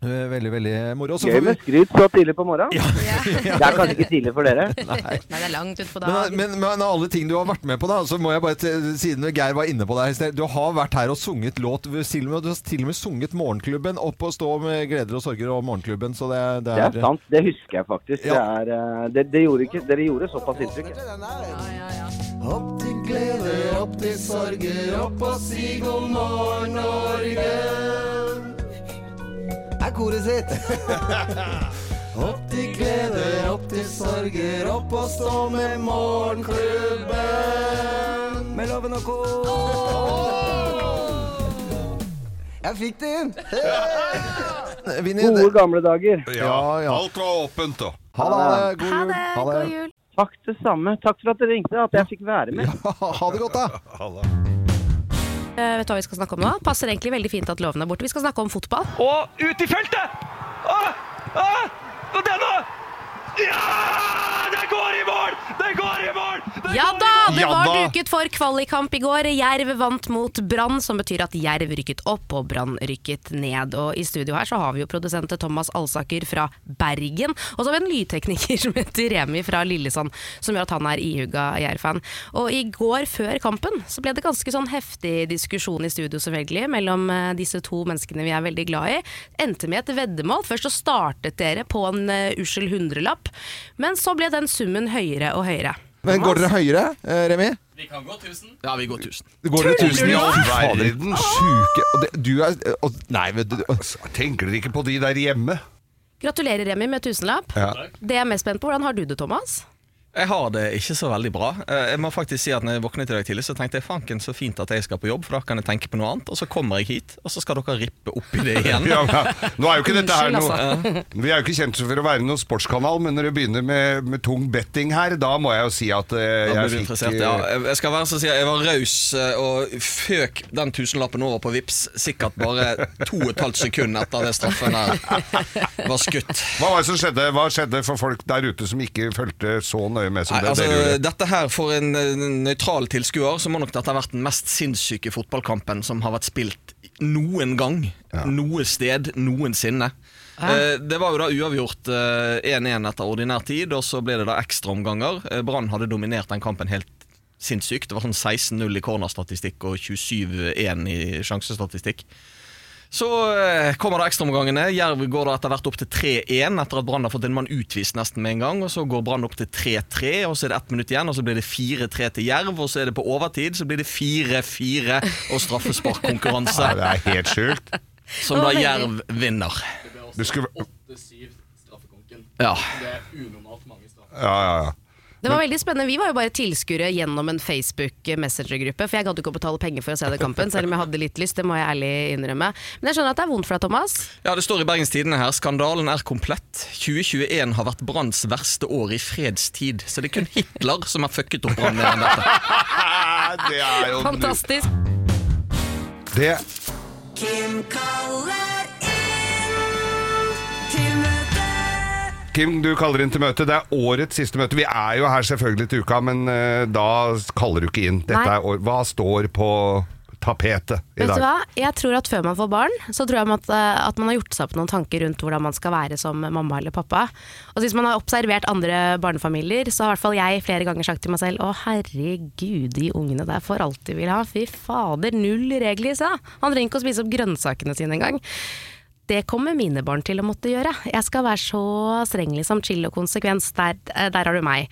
Eh, veldig, veldig moro. Så Gøy med skryt så tidlig på morgenen. [laughs] Det er kanskje ikke tidlig for dere? Nei. Nei, det er langt utpå Men, dagen. men, men av alle ting du har vært med på, da, så må jeg bare til- siden Geir var inne på det her i sted Du har vært her og sunget låt. Du og du har til og med sunget Morgenklubben. Opp og stå med gleder og sorger og Morgenklubben. Så det, det Det er, er sant, det husker jeg faktisk. Ja. Det er, eh, det, det gjorde ikke, dere gjorde såpass inntrykk. Opp til glede, opp til sorger, opp og si god morgen, Norge. Er koret sitt. [laughs] opp til gleder, opp til sorger, opp og stå med morgenklubben. Med loven og ko. Jeg fikk det inn! Hey! Gode gamle dager. Ja, ja. alt var åpent, da. Ha det. God Ha jul. det, god jul. Takk det samme. Takk for at dere ringte, at jeg fikk være med. Ha det godt, da. [laughs] Eh, vet du hva vi skal snakke om nå? Passer egentlig veldig fint at loven er borte. Vi skal snakke om fotball. Og ut i feltet! Ah, ah, og denne! Ja! Det går i mål! Det går i mål! Det Ja da! Det Ja var da. duket for kvalikkamp i går. Jerv vant mot Brann, som betyr at Jerv rykket opp og Brann rykket ned. Og i studio her så har vi jo produsent Thomas Alsaker fra Bergen. Og så har vi en lydtekniker [laughs] som heter Remi fra Lillesand, som gjør at han er ihuga Jerv-fan. Og i går før kampen så ble det ganske sånn heftig diskusjon i studio selvfølgelig, mellom eh, disse to menneskene vi er veldig glad i. Endte med et veddemål. Først så startet dere på en uh, ussel hundrelapp, men så ble den summen høyere og høyere. Men går dere høyere, eh, Remi? Vi kan gå 1000. Ja, vi går 1000. Går dere tusen? du? Ja, Verden. sjuke og det, Du er og, Nei, men du Tenker dere ikke på de der hjemme? Gratulerer, Remi, med tusenlapp. Ja. Det jeg er mest spent på, hvordan har du det, Thomas? Jeg har det ikke så veldig bra. Eh, Jeg må faktisk si at når jeg våknet i dag tidlig, så tenkte jeg fanken så fint at jeg skal på jobb, for da kan jeg tenke på noe annet. Og så kommer jeg hit, og så skal dere rippe opp i det [laughs] igjen. Ja, nå er jo ikke dette her noe altså. Vi er jo ikke kjent for å være noen sportskanal, men når det begynner med, med tung betting her, da må jeg jo si at eh, Da jeg blir fikk ja. Jeg skal være så å si at jeg var raus eh, og føk den tusenlappen over på Vips sikkert bare to og et halvt sekund etter det straffen der var skutt. Hva var det som skjedde? Hva skjedde for folk der ute som ikke fulgte så nøye med som Nei, det altså, dere gjorde? dette her For en eh, nøytral tilskuer så må nok dette ha vært den mest sinnssyke fotballkampen som har vært spilt noen gang. Noe sted, noensinne. Eh, Det var jo da uavgjort eh, 1-1 etter ordinær tid, og så ble det da ekstraomganger. Eh, Brann hadde dominert den kampen helt sinnssykt. Det var sånn 16-0 i cornerstatistikk og 27-1 i sjansestatistikk. Så eh, kommer det ekstraomgangene. Jerv går da etter hvert opp til 3-1 etter at Brann har fått en mann utvist nesten med en gang. og Så går Brann opp til 3-3, og så er det ett minutt igjen, og så blir det 4-3 til Jerv. Og så er det på overtid, så blir det 4-4 og straffesparkkonkurranse. [laughs] Ja, det er helt skjult. Som da Jerv vinner. Det ble også 8-7 straffekonken. Ja. Det er unormalt mange straffer. Ja, ja, ja. Det var veldig spennende. Vi var jo bare tilskuere gjennom en Facebook Messenger-gruppe. For jeg gadd ikke å betale penger for å se den kampen, selv om jeg hadde litt lyst. Det må jeg ærlig innrømme. Men jeg skjønner at det er vondt for deg, Thomas. Ja, Det står i Bergens Tidende her skandalen er komplett. 2021 har vært Branns verste år i fredstid. Så det er kun Hitler som har fucket opp Brann mer enn dette. [laughs] det er jo Fantastisk. Det Kim kaller Kim, du kaller inn til møte. Det er årets siste møte. Vi er jo her selvfølgelig til uka, men uh, da kaller du ikke inn. Er år. Hva står på tapetet i Vet du hva? Jeg tror at før man får barn, så tror jeg at, eh, at man har gjort seg opp noen tanker rundt hvordan man skal være som mamma eller pappa. Og Hvis man har observert andre barnefamilier, så har i hvert fall jeg flere ganger sagt til meg selv å herregud, de ungene der får alt de vil ha. Fy fader, null regler, sa Han trenger ikke å spise opp grønnsakene sine engang. Det kommer mine barn til å måtte gjøre. Jeg skal være så streng, liksom, chill og konsekvens. Der, eh, der har du meg.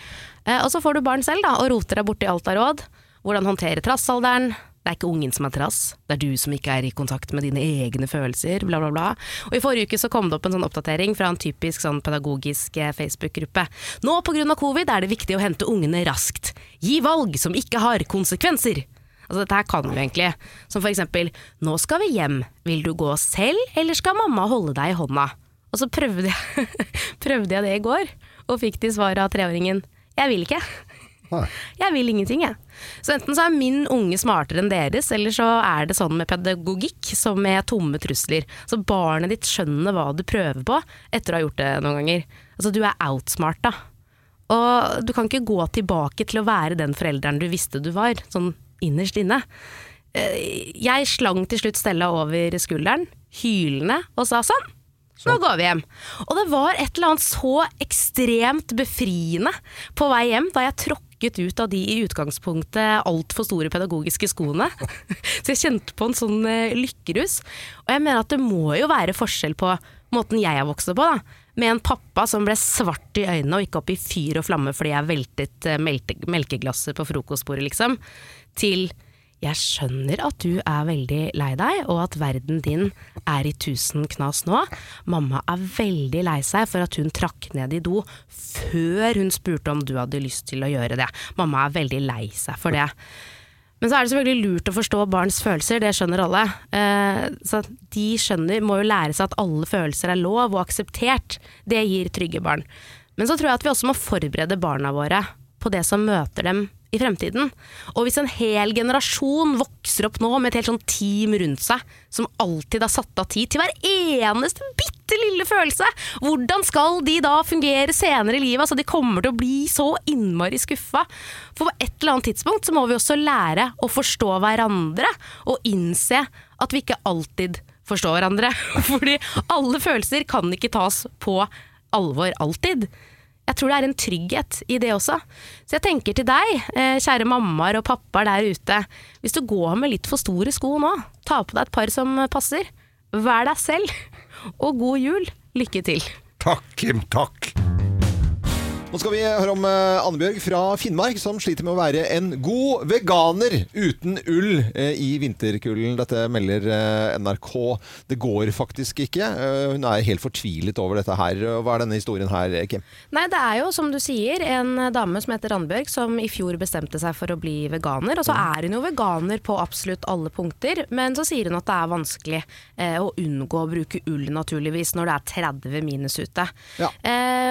Eh, Og så får du barn selv, da, og roter deg borti alt av råd. Hvordan håndtere trassalderen. Det er ikke ungen som er trass, det er du som ikke er i kontakt med dine egne følelser, bla, bla, bla. Og I forrige uke så kom det opp en sånn oppdatering fra en typisk sånn pedagogisk eh, Facebook-gruppe. Nå pga. covid er det viktig å hente ungene raskt. Gi valg som ikke har konsekvenser. Altså Dette her kan vi egentlig. Som for eksempel Nå skal vi hjem. Vil du gå selv, eller skal mamma holde deg i hånda? Og så prøvde jeg, [laughs] prøvde jeg det i går, og fikk til svar av treåringen Jeg vil ikke. [laughs] Jeg vil ingenting, jeg. Så enten så er min unge smartere enn deres, eller så er det sånn med pedagogikk som med tomme trusler. Så barnet ditt skjønner hva du prøver på etter å ha gjort det noen ganger. Altså du er outsmarta. Og du kan ikke gå tilbake til å være den forelderen du visste du var, sånn innerst inne. Eh, Jeg slang til slutt Stella over skulderen, hylende, og sa sånn. Nå går vi hjem. Og det var et eller annet så ekstremt befriende på vei hjem da jeg tråkket ut av de i utgangspunktet altfor store pedagogiske skoene. [laughs] Så jeg kjente på en sånn eh, lykkerus. Og jeg mener at det må jo være forskjell på måten jeg har vokst opp på, da. Med en pappa som ble svart i øynene og gikk opp i fyr og flamme fordi jeg veltet eh, melkeglasset på frokostbordet, liksom. Til jeg skjønner at du er veldig lei deg, og at verden din er i tusen knas nå. Mamma er veldig lei seg for at hun trakk ned i do før hun spurte om du hadde lyst til å gjøre det. Mamma er veldig lei seg for det. Men så er det selvfølgelig lurt å forstå barns følelser, det skjønner alle. Eh, så de skjønner, må jo lære seg at alle følelser er lov og akseptert. Det gir trygge barn. Men så tror jeg at vi også må forberede barna våre på det som møter dem i fremtiden. Og hvis en hel generasjon vokser opp nå med et helt sånn team rundt seg, som alltid har satt av tid til hver eneste bitte lille følelse, hvordan skal de da fungere senere i livet? Altså, de kommer til å bli så innmari skuffa. For på et eller annet tidspunkt så må vi også lære å forstå hverandre, og innse at vi ikke alltid forstår hverandre. [laughs] Fordi alle følelser kan ikke tas på alvor alltid. Jeg tror det er en trygghet i det også. Så jeg tenker til deg, eh, kjære mammaer og pappaer der ute. Hvis du går med litt for store sko nå, ta på deg et par som passer. Vær deg selv. [laughs] Og god jul. Lykke til. Takk, Kim. Takk. Nå skal vi høre om Anne Annebjørg fra Finnmark, som sliter med å være en god veganer uten ull eh, i vinterkulden. Dette melder eh, NRK. Det går faktisk ikke. Eh, hun er helt fortvilet over dette her. Hva er denne historien her, Kim? Nei, det er jo som du sier, en dame som heter Randbjørg som i fjor bestemte seg for å bli veganer. Og så er hun jo veganer på absolutt alle punkter, men så sier hun at det er vanskelig eh, å unngå å bruke ull naturligvis når det er 30 minus ute. Ja.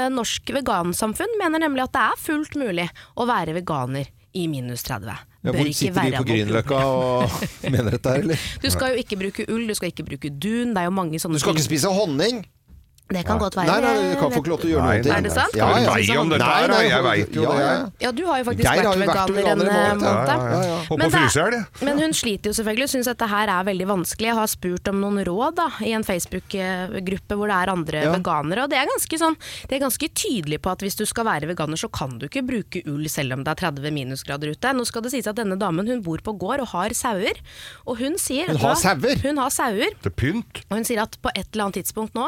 Norsk vegansamfunn mener nemlig at det er fullt mulig å være veganer i minus 30. Ja, hvor sitter de på Grünerløkka og [laughs] mener dette her, eller? Du skal jo ikke bruke ull, du skal ikke bruke dun. Det er jo mange sånne Du skal ikke spise honning! Det kan godt være. Nei, nei, jeg kan få ikke lov til å gjøre noe. Er det sant? Ja, Kan ja. Nei, spise om dette her, da? Jeg vet jo ja, det. ja. Ja, du har jo faktisk Geir vært veganer en eh, måned. Ja, ja, ja. Men det er-. Men hun sliter jo selvfølgelig, syns dette her er veldig vanskelig. Jeg har spurt om noen råd da, i en Facebook-gruppe hvor det er andre Ja. veganere. Og det er ganske sånn, de er ganske tydelige på at hvis du skal være veganer, så kan du ikke bruke ull selv om det er 30 minusgrader ute. Nå skal det sies at denne damen hun bor på gård og har sauer. Og hun sier Hun har sauer? Hun har sauer. Til pynt. Og hun sier at på et eller annet tidspunkt nå,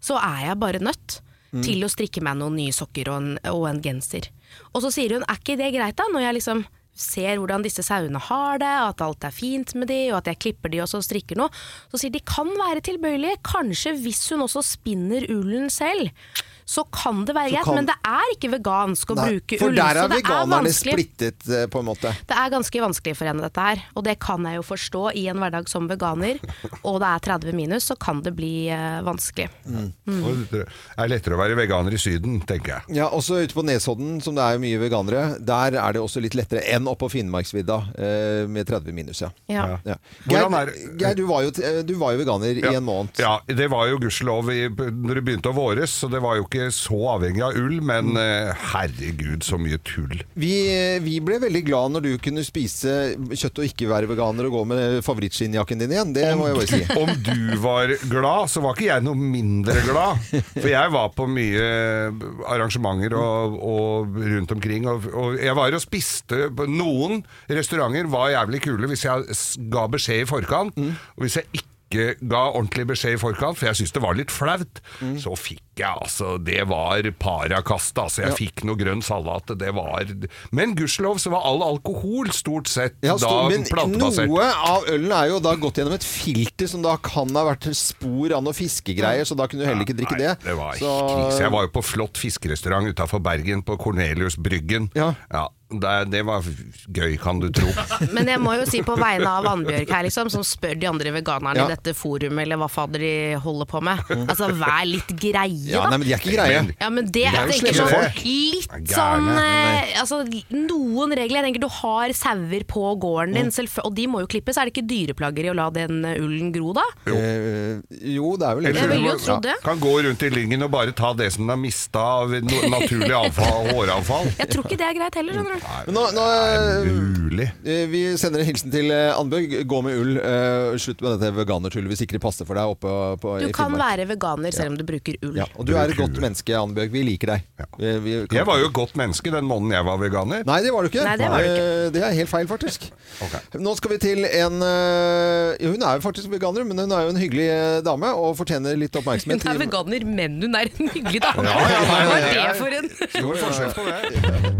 så er jeg bare nødt Mm. til å strikke meg noen nye sokker og en, og en genser. Og så sier hun, er ikke det greit da, når jeg liksom ser hvordan disse sauene har det, at alt er fint med de, og at jeg klipper de og så strikker noe. Så sier de kan være tilbøyelige, kanskje hvis hun også spinner ullen selv. Så kan det være Så greit, kan- men det er ikke vegansk å Nei, bruke for ull. der det er det er veganerne splittet, eh, på en måte. Det er ganske vanskelig for henne dette her, og det kan jeg jo forstå i en hverdag som veganer. [laughs] Og det er 30 minus, så kan det bli uh, vanskelig. Og Det er lettere å være veganer i Syden, tenker jeg. Ja, også ute på Nesodden, som det er mye veganere, der er det også litt lettere enn oppå Finnmarksvidda uh, med 30 minus, ja. Ja. Ja. Geir, er- Geir du, var jo, du var jo veganer i en måned. Ja, det var jo gudskjelov når det begynte å våres, så det var jo ikke så avhengig av ull, men eh, herregud, så mye tull. Vi, vi ble veldig glad når du kunne spise kjøtt og ikke være veganer og gå med favorittskinnjakken din igjen. Det må jeg bare si. Om du var glad, så var ikke jeg noe mindre glad. For jeg var på mye arrangementer og, og rundt omkring, og, og jeg var og spiste på Noen restauranter var jævlig kule hvis jeg ga beskjed i forkant, og hvis jeg ikke ga ordentlig beskjed i forkant, for jeg syntes det var litt flaut, så fikk jeg altså Det var parakast, altså. Jeg Ja. fikk noe grønn salat. Det var Men gudskjelov så var all alkohol stort sett Ja, da men plantebasert. noe av ølen er jo da gått gjennom et filter som da kan ha vært spor av noe fiskegreier, så da kunne du heller ikke drikke det. Det var Så- krise. Jeg var jo på flott fiskerestaurant utafor Bergen, på Cornelius Bryggen. Ja. det, det var gøy, kan du tro. [laughs] Men jeg må jo si på vegne av Annbjørg her, liksom, som spør de andre veganerne Ja. i dette forumet, eller hva fader de holder på med. Altså, vær litt greie, Ja, da. nei, men de er ikke greie. Ja, men det, De er jo jeg tenker slemme sånn folk. litt er sånn eh, Altså, noen regler. Jeg tenker du har sauer på gården din, Mm. selvfø- og de må jo klippes. Er det ikke dyreplager i å la den eh, ullen gro, da? Jo, Eh, jo det er vel Jeg ville jo trodd det. Kan gå rundt i lyngen og bare ta det som den har mista av no naturlig avfall, [laughs] håravfall. Jeg tror ikke det er greit heller, skjønner du. Men nå, nå mulig. eh, Vi sender en hilsen til eh, Annbjørg. Gå med ull. eh, Slutt med dette veganertullet hvis ikke det passer for deg oppe på, Du i kan Finnmark. være veganer selv om du bruker ull. Ja, og du er et godt menneske, Annebjørg. Vi liker deg. Vi, vi kan- Jeg var jo et godt menneske den måneden jeg var veganer. Nei, det var du ikke. Nei, det var du ikke. Eh, Det er helt feil, faktisk. Nå skal vi til en eh, Hun er jo faktisk veganer, men hun er jo en hyggelig eh, dame og fortjener litt oppmerksomhet. Hun er veganer, men hun er en hyggelig dame. Ja, ja, ja, ja, Hva ja. er det for en Stor forskjell på det.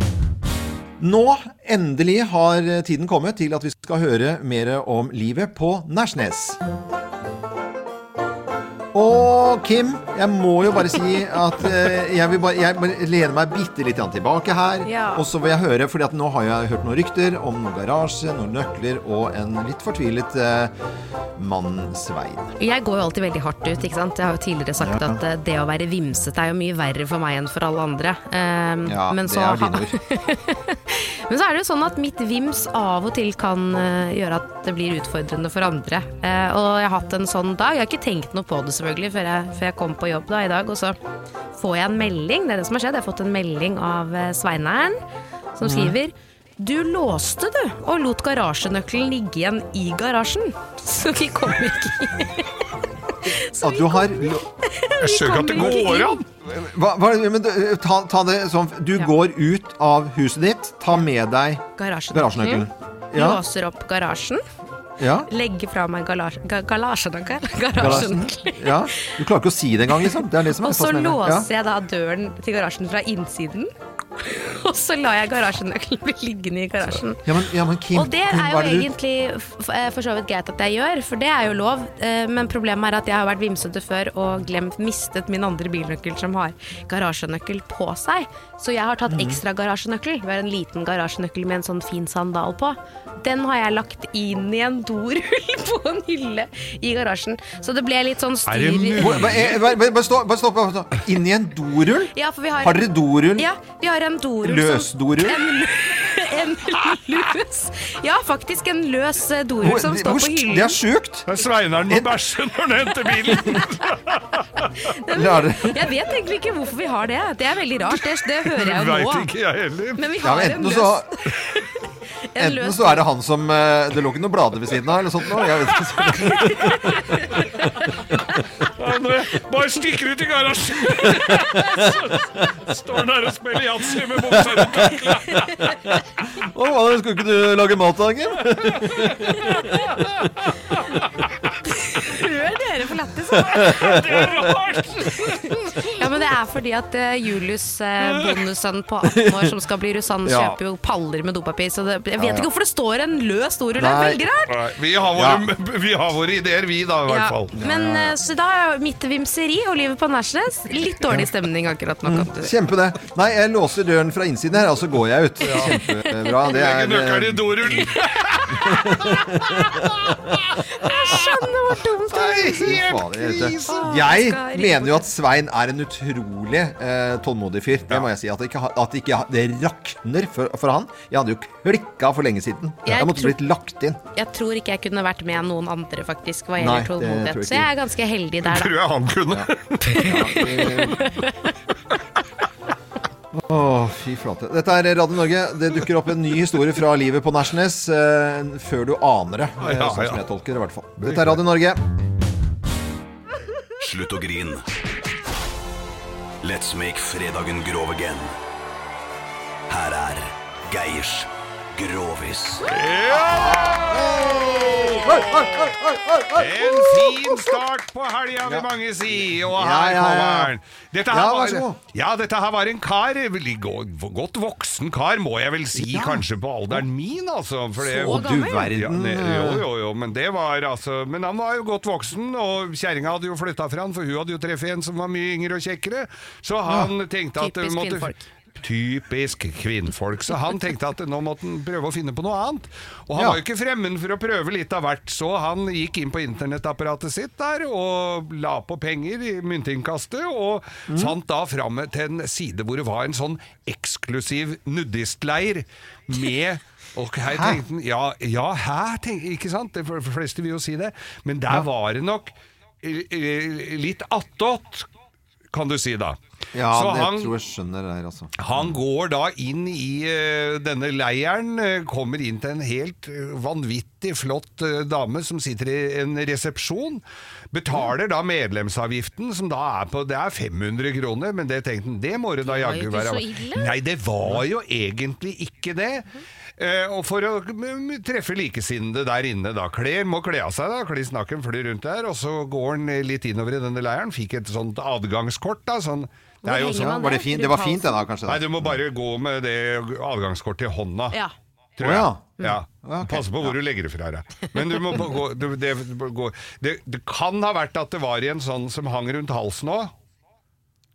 Nå, endelig, har tiden kommet til at vi skal høre mer om livet på Nærsnes. Og Kim, jeg må jo bare si at eh, jeg vil bare, jeg lener meg bitte litt tilbake her. Ja. Og så vil jeg høre, fordi at nå har jeg hørt noen rykter om noen garasje, noen nøkler og en litt fortvilet eh, mann Svein. Jeg går jo alltid veldig hardt ut. ikke sant? Jeg har jo tidligere sagt Ja. at eh, det å være vimsete er jo mye verre for meg enn for alle andre. Um, Ja, men, det er dine ord. [laughs] men så er det jo sånn at mitt vims av og til kan uh, gjøre at det blir utfordrende for andre. Uh, og jeg har hatt en sånn dag. Jeg har ikke tenkt noe på det selvfølgelig før jeg, før jeg kom på jobb da i dag. Og så får jeg en melding. Det er det som har skjedd. Jeg har fått en melding av eh, Sveineren som Mhm. skriver du låste, du, og lot garasjenøkkelen ligge igjen i garasjen. [laughs] Så vi kom ikke At [laughs] du har Jeg skjønner ikke at det går an! Hva, hva, men, ta, ta det sånn Du går ut av huset ditt, ta med deg garasjenøkkelen. garasjenøkkelen. Ja. Låser opp garasjen. Ja. Legge fra meg galasjen. Ja. Du klarer ikke å si det engang, liksom. Det er det som er Og så låser jeg da døren til garasjen fra innsiden. [laughs] og så la jeg garasjenøkkelen bli liggende i garasjen. Ja, men, ja, men Kim, Og det Kim, er jo det egentlig eh, for så vidt greit at jeg gjør, for det er jo lov. Eh, Men problemet er at jeg har vært vimsete før og glemt, mistet min andre bilnøkkel som har garasjenøkkel på seg. Så jeg har tatt Mhm. ekstra garasjenøkkel. Vi har en liten garasjenøkkel med en sånn fin sandal på. Den har jeg lagt inn i en dorull [laughs] på en hylle i garasjen. Så det ble litt sånn styr Bare stopp. Bare stopp. Inn i en dorull? Ja, for vi har, Har dere dorull? Ja, vi har en dorull Løsdorull? som En, [laughs] en løs Ja, faktisk en løs eh, dorull som står på hyllen. Det er sjukt! Sveineren må bæsje når han henter bilen! [laughs] Jeg vet egentlig ikke hvorfor vi har det. Det er veldig rart. Det, det hører jeg jo nå. Ikke jeg heller. Men vi Ja, har men en løs så en [laughs] Enten så er det han som eh, Det lå ikke noen blader ved siden av, eller sånt noe. Jeg vet ikke. Bare stikker ut i garasjen Så [laughs] Står han der og spiller yatzy med buksa i kakla. skulle ikke du lage mat da, Kim? Hør dere for lættis. [laughs] Det er rart! Ja, men det er fordi at eh, Julius, uh, bondesønn på 18 år som skal bli russ, han Ja. kjøper jo paller med dopapir. Så det, jeg vet Ja, ja. ikke hvorfor det står en løs dorull. Det er veldig rart. Vi, har våre, vi har våre ideer, vi da, i hvert fall. Men eh, så da er mitt vimseri og livet på Nærsnes litt dårlig stemning akkurat nå. Mm. Kjempe det. Nei, jeg låser døren fra innsiden her, og så går jeg ut. Kjempebra. Det er Legger nøkkelen i dorullen. [laughs] Jeg skjønner hvor dumt det er. Jeg. Jeg mener jo at Svein er en utrolig eh, tålmodig fyr. Det må jeg si. At det ikke, at det ikke det rakner for, for han. Jeg hadde jo klikka for lenge siden. Jeg Jeg måtte tro, blitt lagt inn. Jeg tror ikke jeg kunne vært med noen andre, faktisk, hva gjelder tålmodighet. Så jeg er ganske heldig der, da. Tror jeg han kunne. Å, fy flate. Dette er Radio Norge. Det dukker opp en ny historie fra livet på Nærsnes eh, før du aner det. eh, Ja, sånn ja. som jeg tolker det, i hvert fall. Dette er Radio Norge. Slutt å grin. Let's make fredagen grov again. Her er Geirs Grovis. En fin start på helga, vil mange si. Og her ja, ja. kommer han. Dette her Ja, var, ja, dette her var en kar, godt voksen kar, må jeg vel si, kanskje på alderen min, altså. For det, Så gammel? Du verden. Ja, jo, jo, jo, men det var altså Men han var jo godt voksen, og kjerringa hadde jo flytta fra han, for hun hadde jo treffet en som var mye yngre og kjekkere, så han tenkte at Typisk måtte, kvinnfolk. Typisk kvinnfolk. Så han tenkte at nå måtte han prøve å finne på noe annet. Og han Ja. var jo ikke fremmed for å prøve litt av hvert, så han gikk inn på internettapparatet sitt der og la på penger i myntinnkastet, og fant da fram til en side hvor det var en sånn eksklusiv nudistleir med og her tenkte han Ja, ja hæ? Tenk, ikke sant? De fleste vil jo si det. Men der var det nok eh, eh, litt attåt, kan du si da. Ja, Så det han- tror jeg skjønner det her, altså. han går da inn i eh, denne leiren, eh, kommer inn til en helt eh, vanvittig flott eh, dame som sitter i en resepsjon. Betaler da medlemsavgiften, som da er på Det er 500 kroner, men det tenkte han, det må det da Det var jaggu jo ikke være. så ille. Nei, det var jo egentlig ikke det. Eh, og for å m- m- treffe likesinnede der inne, da. Kler må kle av seg, da. Kliss nakken flyr rundt der. Og så går han eh, litt innover i denne leiren. Fikk et sånt adgangskort, da. Sånn, det er jo også, var det fint? Det var fint, det da, kanskje? Nei, du må bare gå med det adgangskortet i hånda. Ja. Tror jeg. ja. Ja. Ja. Pass på hvor du legger det fra deg. Men du må gå, du, det, det, det kan ha vært at det var i en sånn som hang rundt halsen òg.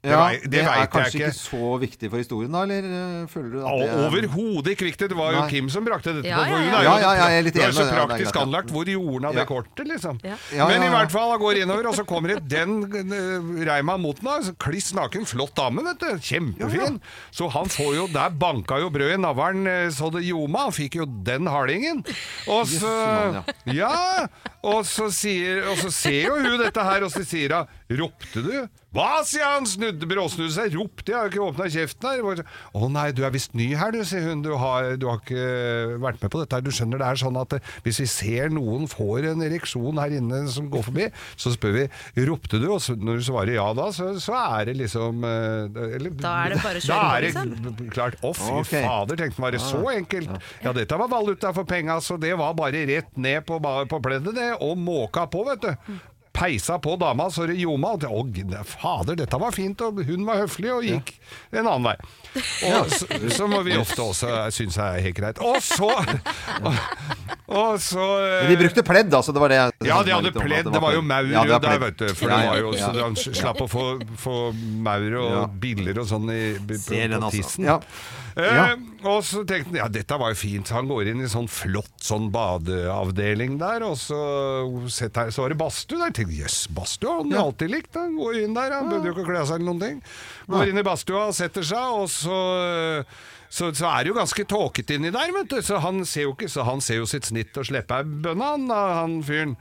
Det Ja, vei- det det er kanskje ikke. ikke så viktig for historien, da? Eller eh, føler du at det er Overhodet ikke viktig. Det var jo Nei. Kim som brakte dette Ja, på. Hun ja. er jo, Ja, ja, det er så praktisk anlagt. Hvor gjorde av det kortet, liksom? Ja. Ja, Men ja, i hvert fall, han går innover, og så kommer det den uh, Reima mot den. da. Kliss naken, flott dame, vet du. Kjempefin. Så han får jo Der banka jo brød i navlen eh, så det ljoma. Han fikk jo den hardingen. Og så Ja! Og så, sier, og så ser jo hun dette her, og så sier hun Ropte du? Hva, sier han, snudde, bråsnudde seg. Ropte, jeg har ikke åpna kjeften her. Å nei, du er visst ny her, du, sier hun. Du har, du har ikke vært med på dette her. Du skjønner det er sånn at eh, hvis vi ser noen får en ereksjon her inne som går forbi, så spør vi ropte du, og når du svarer ja da, så, så er det liksom eh, eller, Da er det bare å kjøre på, er liksom. klart. Å, fy fader, tenkte man, var det så enkelt? Ja, dette var valuta for penga, så det var bare rett ned på, på pleddet, det, og måka på, vet du. Peisa på dama så det ljoma. Og å, fader, dette var fint, og hun var høflig og gikk en annen vei. [laughs] Og så, så må vi ofte også synes er helt greit. Og så [laughs] Og, så eh, Men de brukte pledd, altså. Det var det jeg- Ja, de hadde pledd. det var jo maur Ja, der, vet du. For Ja, det ja, var jo, så han slapp å få, få maur og Ja. biller og sånn i, på, på altså. tissen. Ja. Eh, og så tenkte han ja, dette var jo fint. Han går inn i sånn flott sånn badeavdeling der, og så, setter, så var det badstue der. Jeg tenkte jøss, badstue har han jo alltid likt. Han går inn der, han behøvde jo ikke kle seg eller noen ting. Går inn i badstua og setter seg, og så så, så er det jo ganske tåkete inni der, vet du. Så han ser jo ikke Så han ser jo sitt snitt og slipper ei han, han fyren.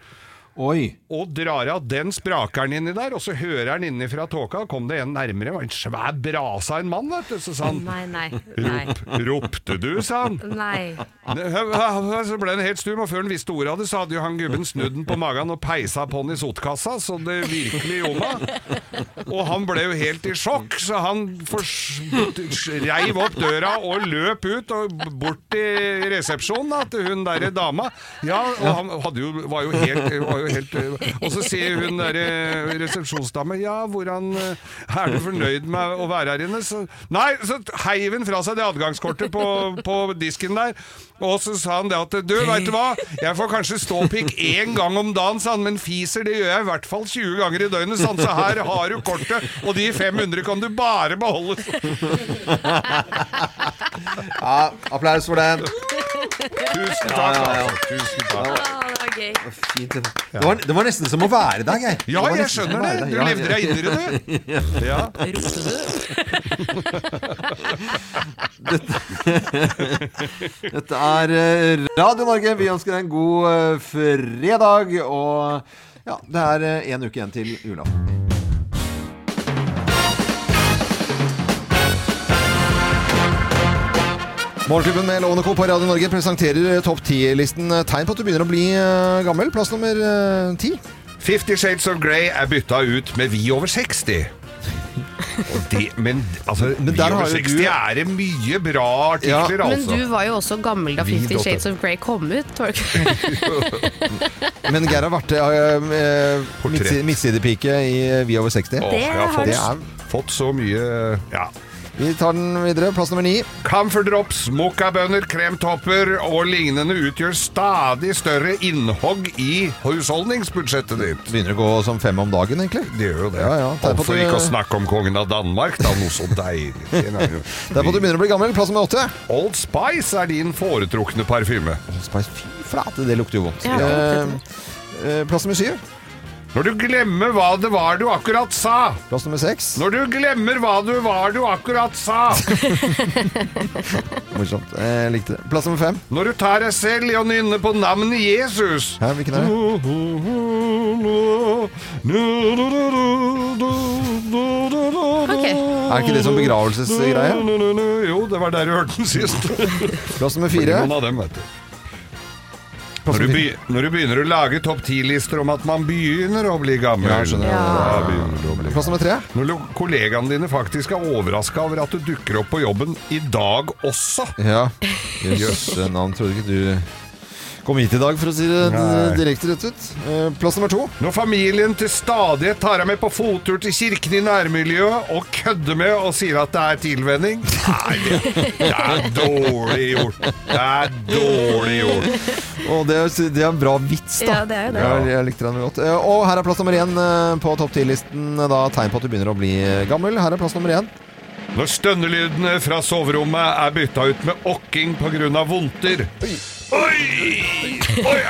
Oi. Og drar av den sprakeren inni der, og så hører han inni fra tåka, kom det en nærmere, var en svær brasa en mann, vet du. Så sa han Nei, nei, nei. Rop, Ropte du, sa han. Nei. Så ble han helt stum, og før han visste ordet av det, så hadde jo han gubben snudd den på magen og peisa på den i sotkassa, så det virkelig gjorde Og han ble jo helt i sjokk, så han reiv opp døra og løp ut og bort til resepsjonen da, til hun derre dama. Ja, og han hadde jo, var jo helt, var jo helt Og så sier hun derre resepsjonsdame Ja, hvordan eh, Er du fornøyd med å være her inne? Så, nei, så heiv hun fra seg det adgangskortet på, på disken der. Og så sa han det at Du, veit du hva? Jeg får kanskje ståpikk én gang om dagen, sa han, men fiser det gjør jeg i hvert fall 20 ganger i døgnet, sa han. Så her har du kortet, og de 500 kan du bare beholde. Ja, applaus for den. Tusen takk. ja, ja. altså. Tusen takk. Det var gøy. Fint. Det var, det var nesten som å være der, Geir. Ja, jeg skjønner det. Du levde deg inn i det, du. [laughs] Ja. [laughs] Dette er eh, Radio Norge. Vi ønsker deg en god eh, fredag. Og ja, det er én en uke igjen til julaften. Morgenklubben med Lovende Co. på Radio Norge presenterer topp 10-listen. Tegn på at du begynner å bli eh, gammel. Plass nummer eh, ti. Fifty Shades of Grey er bytta ut med Vi over 60. Og det, men altså, Vi der over har 60 du- er det mye bra artikler, Men altså. du var jo også gammel da Fifty Shades of Grey kom ut. [laughs] Men Geir har vært uh, midtsidepike i eh, Vi over 60. Åh, jeg har fått, Det er fått så mye Ja. Vi tar den videre. Plass nummer ni. Camferdrops, drops, mokkabønner, kremtopper og lignende utgjør stadig større innhogg i husholdningsbudsjettet ditt. Begynner å gå som fem om dagen, egentlig. Det gjør jo det. Ja, ja. Tegn Og på for at du- ikke å snakke om kongen av Danmark, da. Noe så deilig. [laughs] Det er på at du begynner å bli gammel. Plass nummer åtte. Old Spice er din foretrukne parfyme. Old Spice, fy flate, det lukter jo vondt. Ja, det lukter Eh, eh, plass nummer syv. Når du glemmer hva det var du akkurat sa. Plass nummer seks. Når du glemmer hva du var du akkurat sa. [laughs] Morsomt. Jeg likte det. Plass nummer fem. Når du tar deg selv i å nynne på navnet Jesus. Hæ, hvilken er Ok. Er ikke det sånn begravelsesgreie? [laughs] Jo, det var der du hørte den sist. Plass nummer fire. Noen av dem, vet du. Når du, be, når du begynner å lage topp ti-lister om at man begynner å bli gammel Ja, skjønner. Da begynner du å bli Plass nummer tre. Når kollegaene dine faktisk er overraska over at du dukker opp på jobben i dag også. Ja. Jøsse navn. Trodde ikke du kom hit i dag, for å si det Nei. direkte rett ut. Eh, Plass nummer to. Når familien til stadighet tar deg med på fottur til kirken i nærmiljøet og kødder med og sier at det er tilvenning Nei, det, er dårlig gjort. Det er dårlig gjort. Og det, er- det er en bra vits, da. Ja, det er jo det. Jeg, jeg likte den godt. Eh, Og her er plass nummer én eh, på topp ti-listen. Da tegn på at du begynner å bli gammel. Her er plass nummer én. Når stønnelydene fra soverommet er bytta ut med okking pga. vondter. Oi! Oi!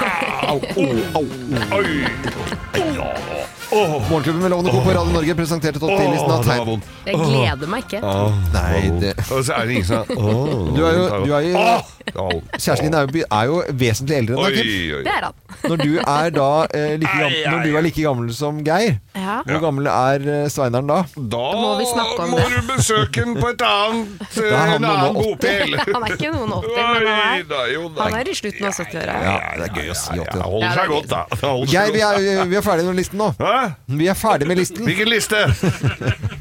Au, Au, au, au. Oi! Åh. Morgenklubben med Lovende Co. på Radio Norge presenterte topp 10-listen av tegn. Jeg gleder meg ikke. Åh, Nei, det. Og så er det ingen som Du er jo, du er jo. Kjæresten din er jo, er jo vesentlig eldre enn deg, Kim. Det er han. Når du er da eh, like gammel, Når du er like gammel som Geir, Ja. hvor gammel er eh, Sveineren da? Da må vi snakke om må det. du besøke den på et annet, [laughs] Da er han en noen annen og bopel. [laughs] Han er ikke noen 80, men han er, da, jo, da. han er i slutten av 70-åra. Ja, det er gøy å si 80 Ja, da. holder Ja, det seg er godt, da. Det [laughs] holder seg Geir, vi godt. er, vi er ferdig med listen nå. Hæ? Vi er ferdig med listen. Hvilken liste?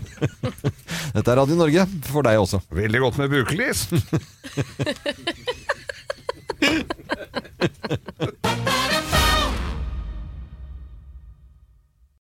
[laughs] Dette er Radio Norge for deg også. Veldig godt med bukelys. [laughs]